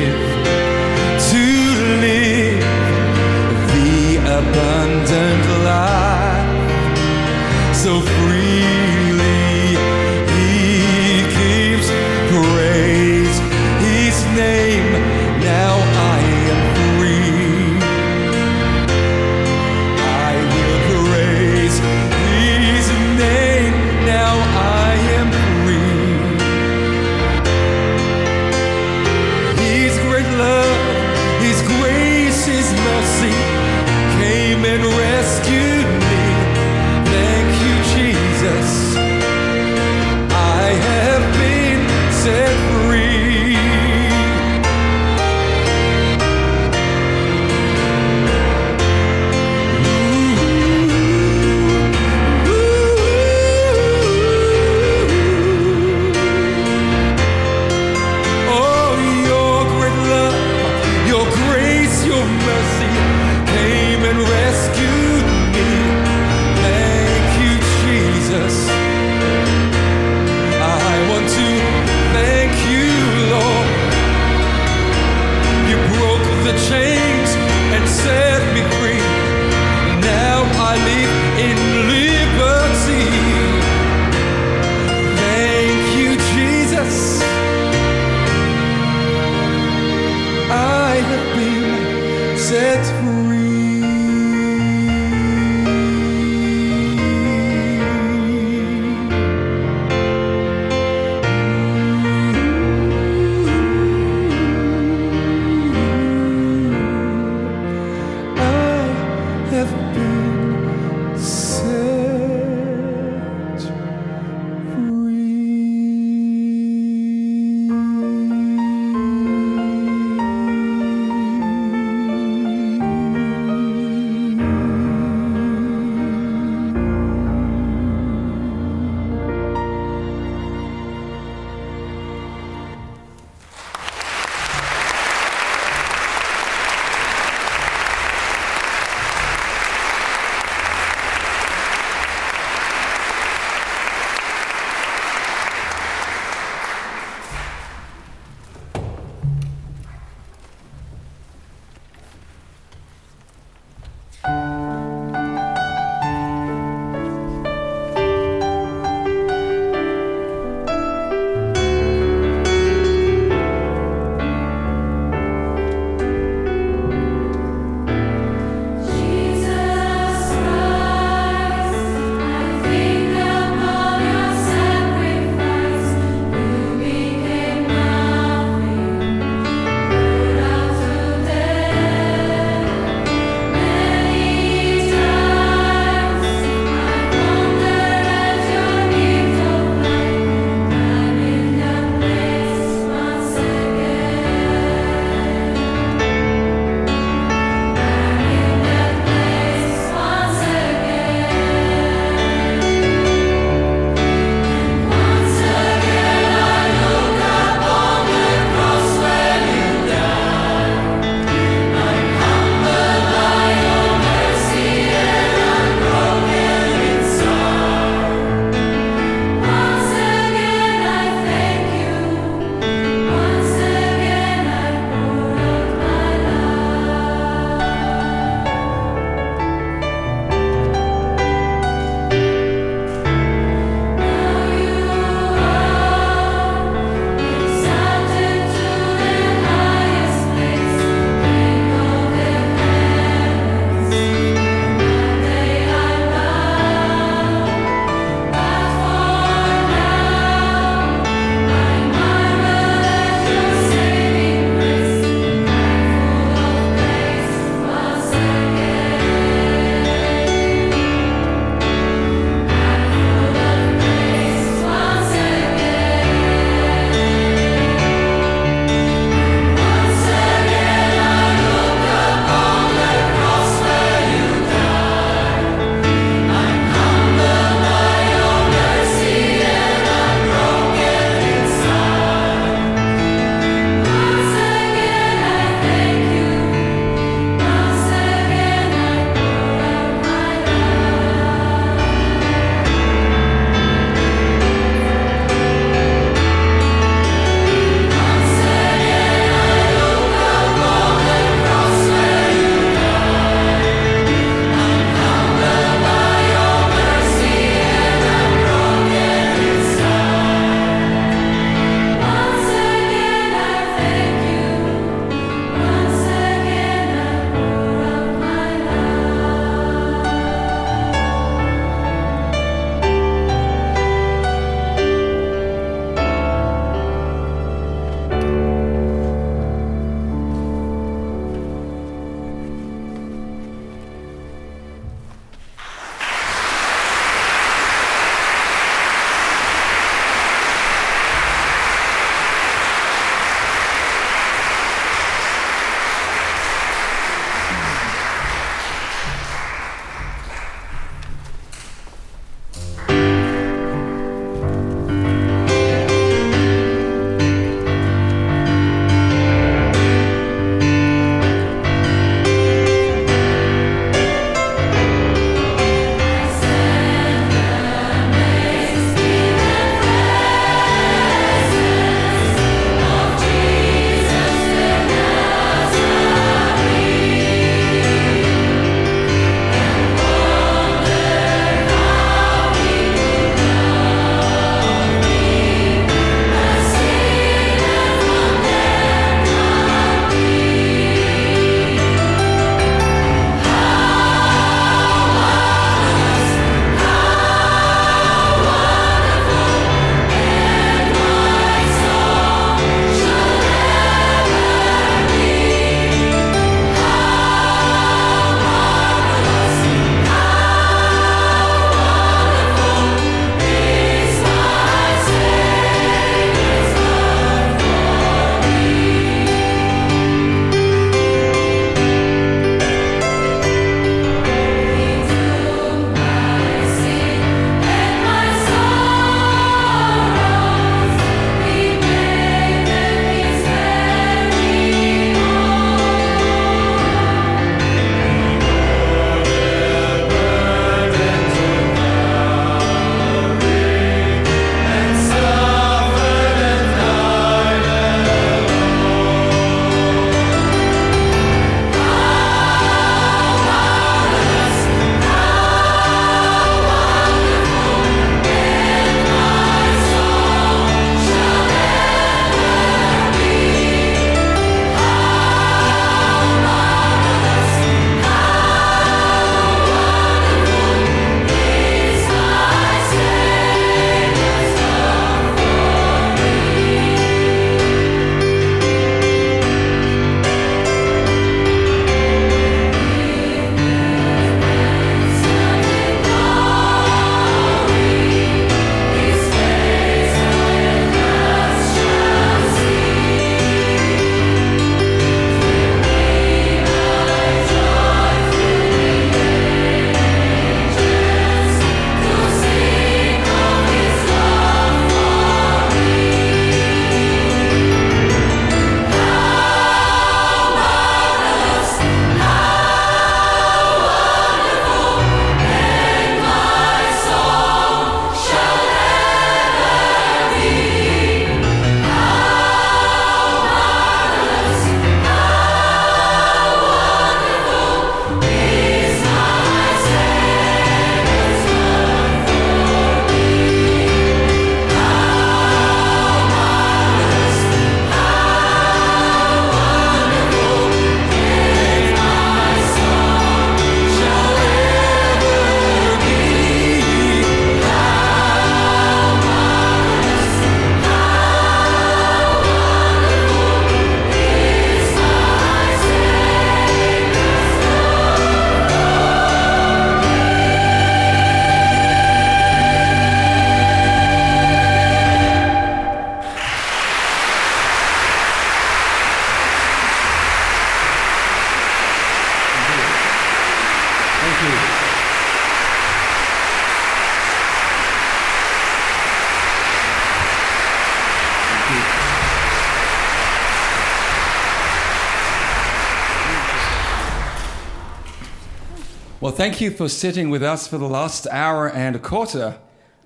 Well, thank you for sitting with us for the last hour and a quarter.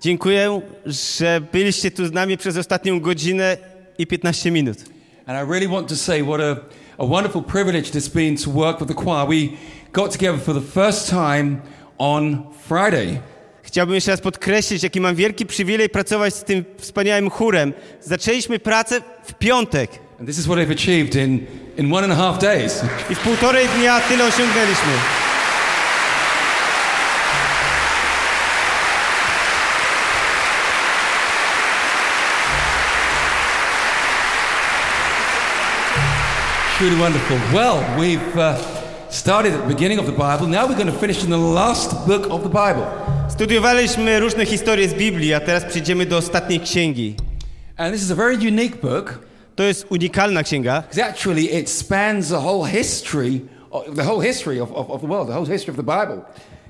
Dziękuję, że byliście tu z nami przez ostatnią godzinę i 15 minut. And I really want to say what a, a wonderful privilege it's been to work with the choir. We got together for the first time on Friday. Chciałbym jeszcze raz podkreślić, jaki mam wielki przywilej pracować z tym wspaniałym chórem. Zaczęliśmy pracę w piątek And this is what they've achieved in, in one and a half days. i w półtorej dnia tyle osiągnęliśmy. Truly wonderful. Well, we've uh, started at the beginning of the Bible. Now we're going to finish in the last book of the Bible. Studiowaliśmy różne historie z Biblii, a teraz przejdziemy do ostatniej księgi. And this is a very unique book To jest unikalna księga, because actually it spans the whole history, of, the whole history of, of, of the world, the whole history of the Bible,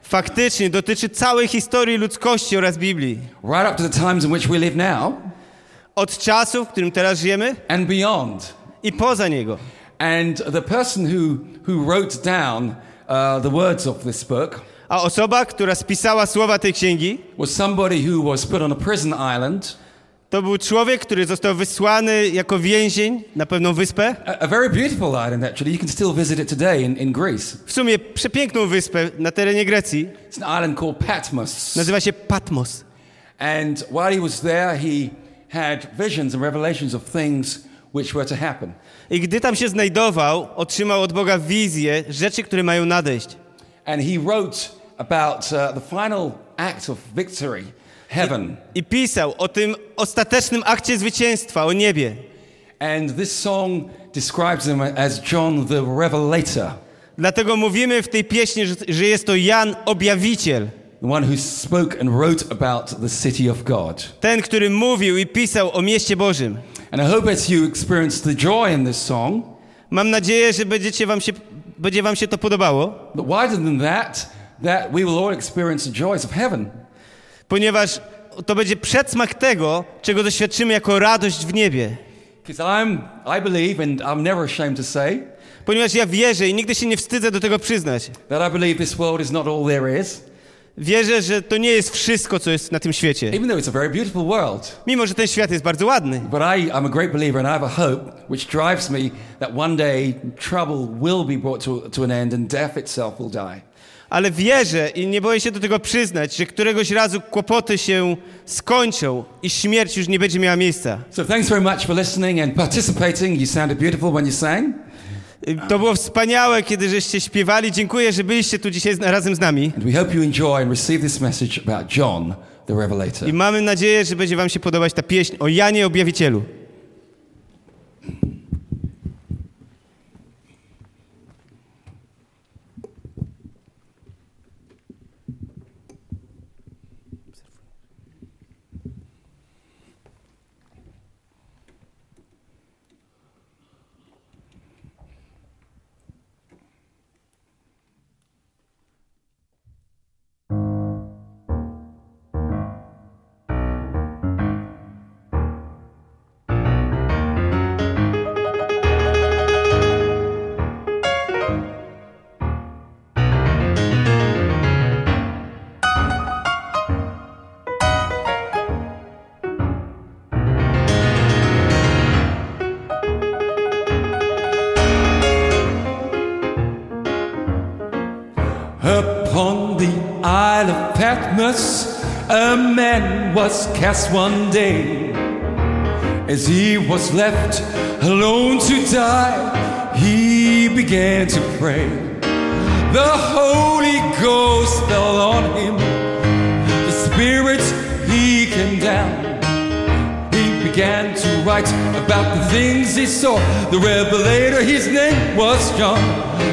faktycznie dotyczy całej historii ludzkości oraz Biblii. right up to the times in which we live now Od czasu, w którym teraz żyjemy and beyond. i poza niego. And the person who, who wrote down uh, the words of this book A osoba, która spisała słowa tej księgi, was somebody who was put on a prison island, to był człowiek, który został wysłany jako więzień na pewną wyspę. a, a very beautiful island actually. You can still visit it today in, in Greece. W sumie przepiękną wyspę na terenie Grecji. It's an island called Patmos. Nazywa się Patmos. And while he was there, he had visions and revelations of things which were to happen. I gdy tam się znajdował, otrzymał od Boga wizję rzeczy, które mają nadejść. And he wrote about uh, the final act of victory, heaven. I pisał o tym ostatecznym akcie zwycięstwa, o niebie. And this song describes him as John the Revelator, Dlatego mówimy w tej pieśni, że, że jest to Jan Objawiciel. One who spoke and wrote about the city of God. Ten, który mówił i pisał o mieście Bożym. And I hope as you experience the joy in this song, Mam nadzieję, że będziecie wam się, będzie wam się to podobało, but wider than that, that we will all experience the joys of heaven. ponieważ to będzie przedsmak tego, czego doświadczymy jako radość w niebie. Because I'm, I believe, and I'm never ashamed to say, Ponieważ ja wierzę i nigdy się nie wstydzę do tego przyznać. that I believe this world is not all there is, Wierzę, że to nie jest wszystko, co jest na tym świecie. even though it's a very beautiful world. Mimo, że ten świat jest bardzo ładny. But I, I'm a great believer, and I have a hope which drives me that one day trouble will be brought to, to an end and death itself will die. Ale wierzę i nie boję się do tego przyznać, że któregoś razu kłopoty się skończą i śmierć już nie będzie miała miejsca. So thanks very much for listening and participating. You sounded beautiful when you sang. To było wspaniałe, kiedy żeście śpiewali. Dziękuję, że byliście tu dzisiaj razem z nami. And we hope you enjoy and receive this message about John the Revelator. I mamy nadzieję, że będzie wam się podobać ta pieśń o Janie Objawicielu. Patmos, a man was cast one day. As he was left alone to die, he began to pray. The Holy Ghost fell on him, the Spirit, he came down. He began to write about the things he saw. The Revelator, his name was John,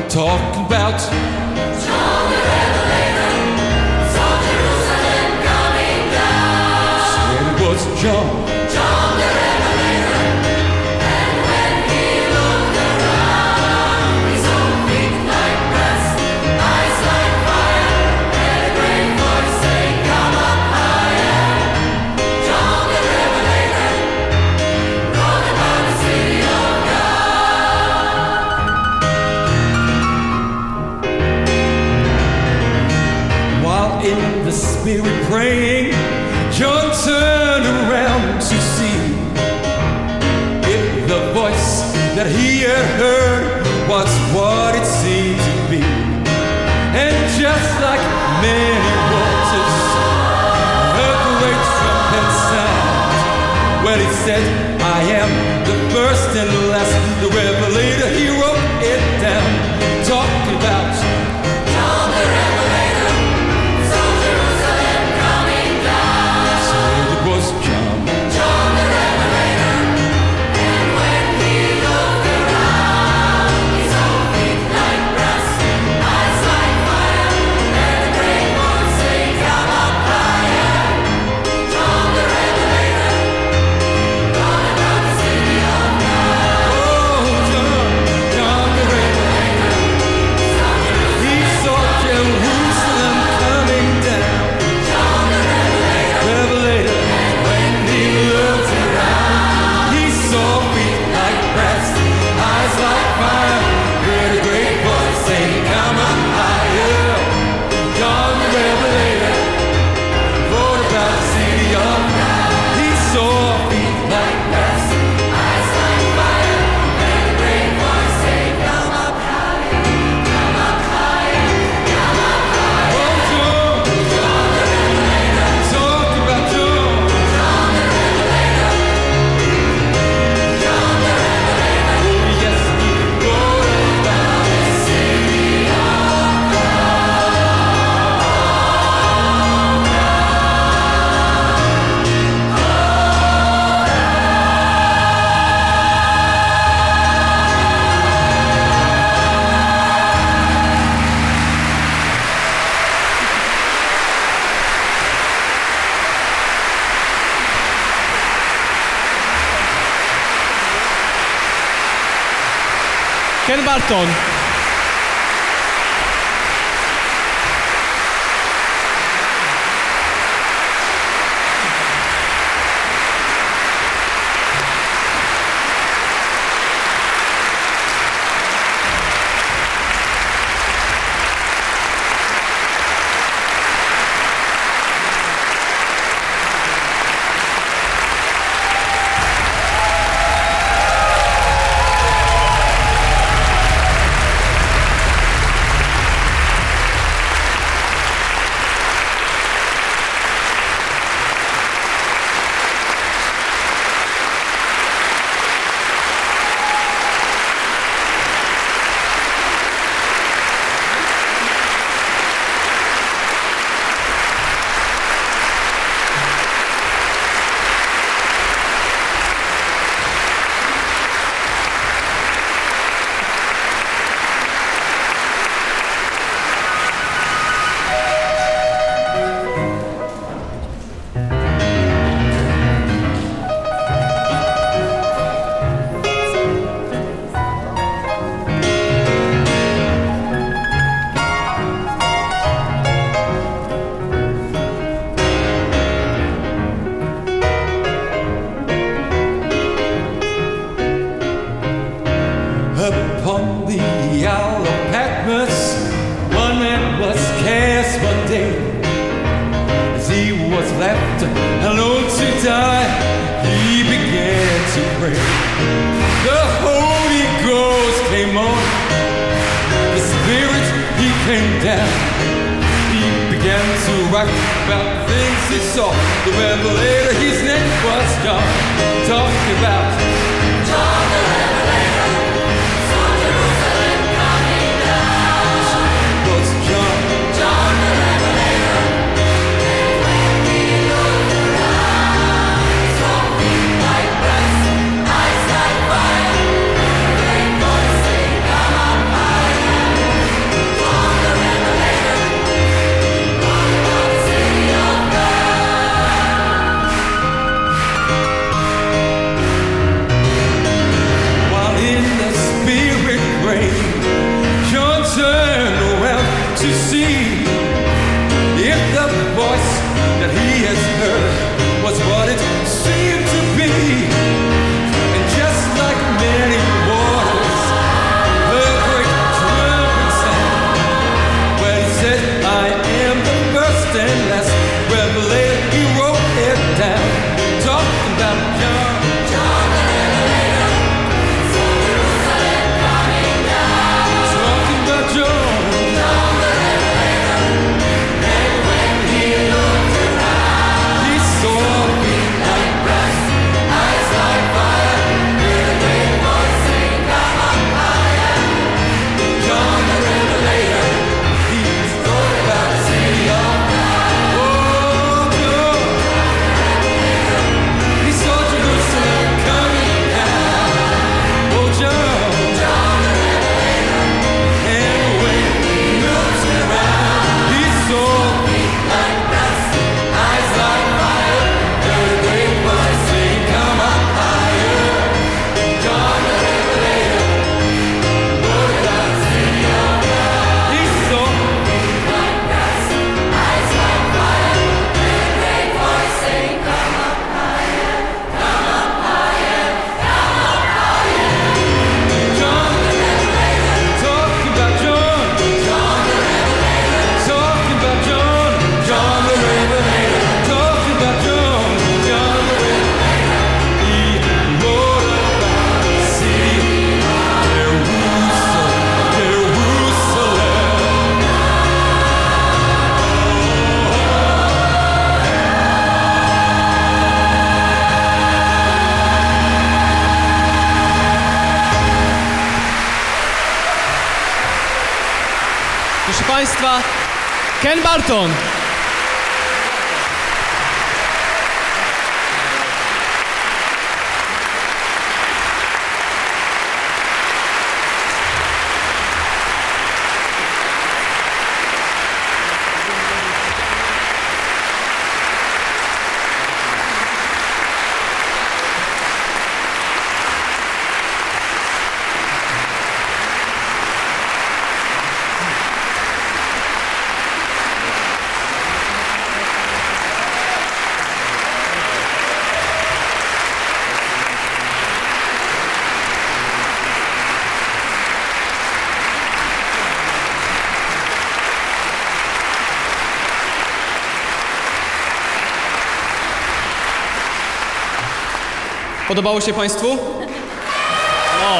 talking about John. The Revelator. And when he around, like brass, eyes like fire, and a great voice saying, Come up higher. John the Revelator the city God. While in the spirit praying, on day as he was left alone to die, he began to pray. The Holy Ghost came on, the Spirit he came down. He began to write about things he saw. The revelator his name was John. talking about. Proszę Państwa, Ken Barton. Podobało się Państwu? No.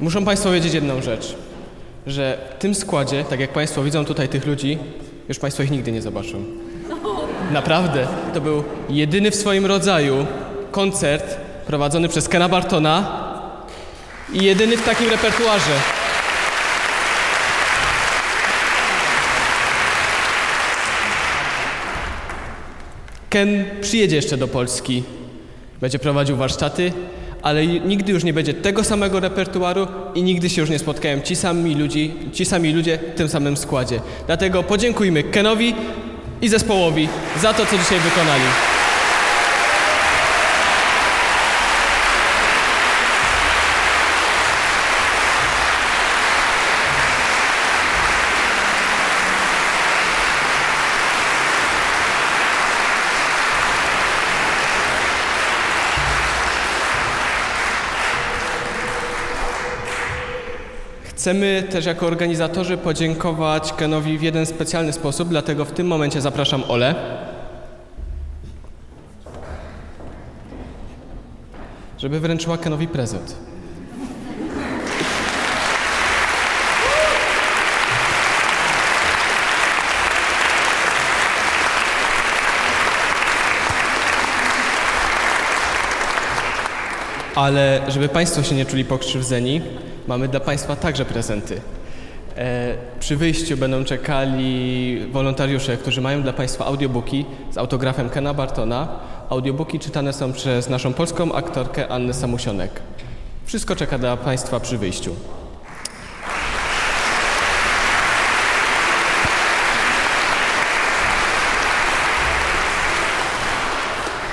Muszą Państwo wiedzieć jedną rzecz, że w tym składzie, tak jak Państwo widzą tutaj tych ludzi, już Państwo ich nigdy nie zobaczą. Naprawdę, to był jedyny w swoim rodzaju koncert prowadzony przez Kena Bartona i jedyny w takim repertuarze. Ken przyjedzie jeszcze do Polski, będzie prowadził warsztaty, ale nigdy już nie będzie tego samego repertuaru i nigdy się już nie spotkają ci sami, ludzi, ci sami ludzie w tym samym składzie. Dlatego podziękujmy Kenowi i zespołowi za to, co dzisiaj wykonali. Chcemy też jako organizatorzy podziękować Kenowi w jeden specjalny sposób, dlatego w tym momencie zapraszam Ole. Żeby wręczyła Kenowi prezent. Ale żeby Państwo się nie czuli pokrzywdzeni, mamy dla Państwa także prezenty. E, przy wyjściu będą czekali wolontariusze, którzy mają dla Państwa audiobooki z autografem Kena Bartona. Audiobooki czytane są przez naszą polską aktorkę Annę Samusionek. Wszystko czeka dla Państwa przy wyjściu.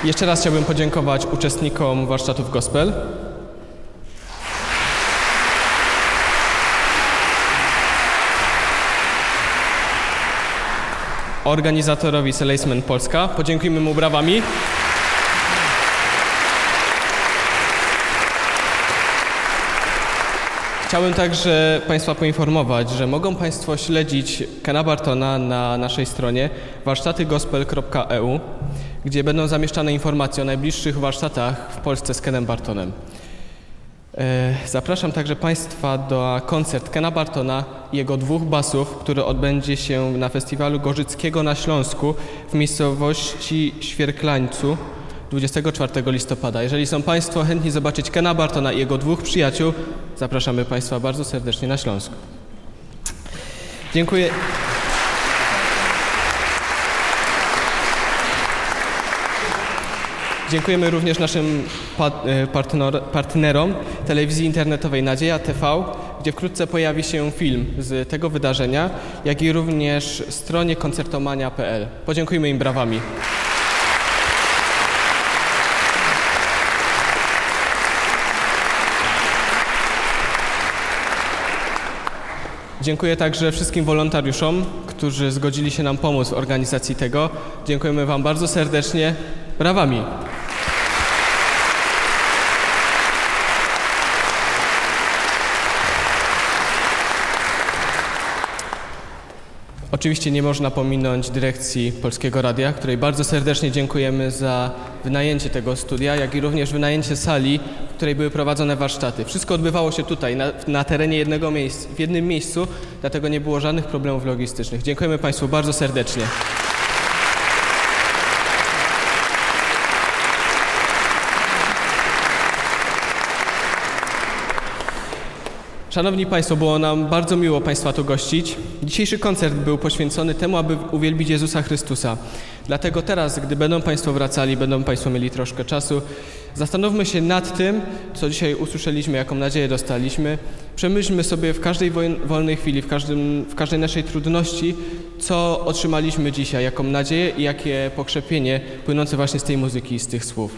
Jeszcze raz chciałbym podziękować uczestnikom warsztatów gospel. Organizatorowi Seleisman Polska. Podziękujmy mu brawami. Chciałbym także Państwa poinformować, że mogą Państwo śledzić Kena Bartona na naszej stronie warsztatygospel.eu, gdzie będą zamieszczane informacje o najbliższych warsztatach w Polsce z Kenem Bartonem. E, Zapraszam także Państwa do koncert Kena Bartona i jego dwóch basów, który odbędzie się na festiwalu Gorzyckiego na Śląsku w miejscowości Świerklańcu 24 listopada. Jeżeli są Państwo chętni zobaczyć Kena Bartona i jego dwóch przyjaciół, zapraszamy Państwa bardzo serdecznie na Śląsk. Dziękuję. Dziękujemy również naszym e, partner, partnerom telewizji internetowej Nadzieja TV, gdzie wkrótce pojawi się film z tego wydarzenia, jak i również stronie koncertomania.pl. Podziękujmy im brawami. Dziękuję także wszystkim wolontariuszom, którzy zgodzili się nam pomóc w organizacji tego. Dziękujemy Wam bardzo serdecznie. Brawami! Oczywiście nie można pominąć dyrekcji Polskiego Radia, której bardzo serdecznie dziękujemy za wynajęcie tego studia, jak i również wynajęcie sali, w której były prowadzone warsztaty. Wszystko odbywało się tutaj, na, na terenie jednego miejsca, w jednym miejscu, dlatego nie było żadnych problemów logistycznych. Dziękujemy Państwu bardzo serdecznie. Szanowni Państwo, było nam bardzo miło Państwa tu gościć. Dzisiejszy koncert był poświęcony temu, aby uwielbić Jezusa Chrystusa. Dlatego teraz, gdy będą Państwo wracali, będą Państwo mieli troszkę czasu, zastanówmy się nad tym, co dzisiaj usłyszeliśmy, jaką nadzieję dostaliśmy. Przemyślmy sobie w każdej wolnej chwili, w, każdym, w każdej naszej trudności, co otrzymaliśmy dzisiaj, jaką nadzieję i jakie pokrzepienie płynące właśnie z tej muzyki i z tych słów.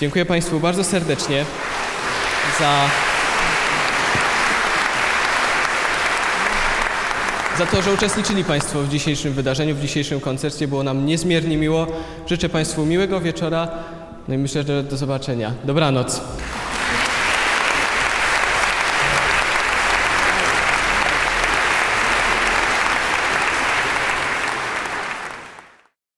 Dziękuję Państwu bardzo serdecznie za za to, że uczestniczyli Państwo w dzisiejszym wydarzeniu, w dzisiejszym koncercie. Było nam niezmiernie miło. Życzę Państwu miłego wieczora. No i myślę, że do zobaczenia. Dobranoc.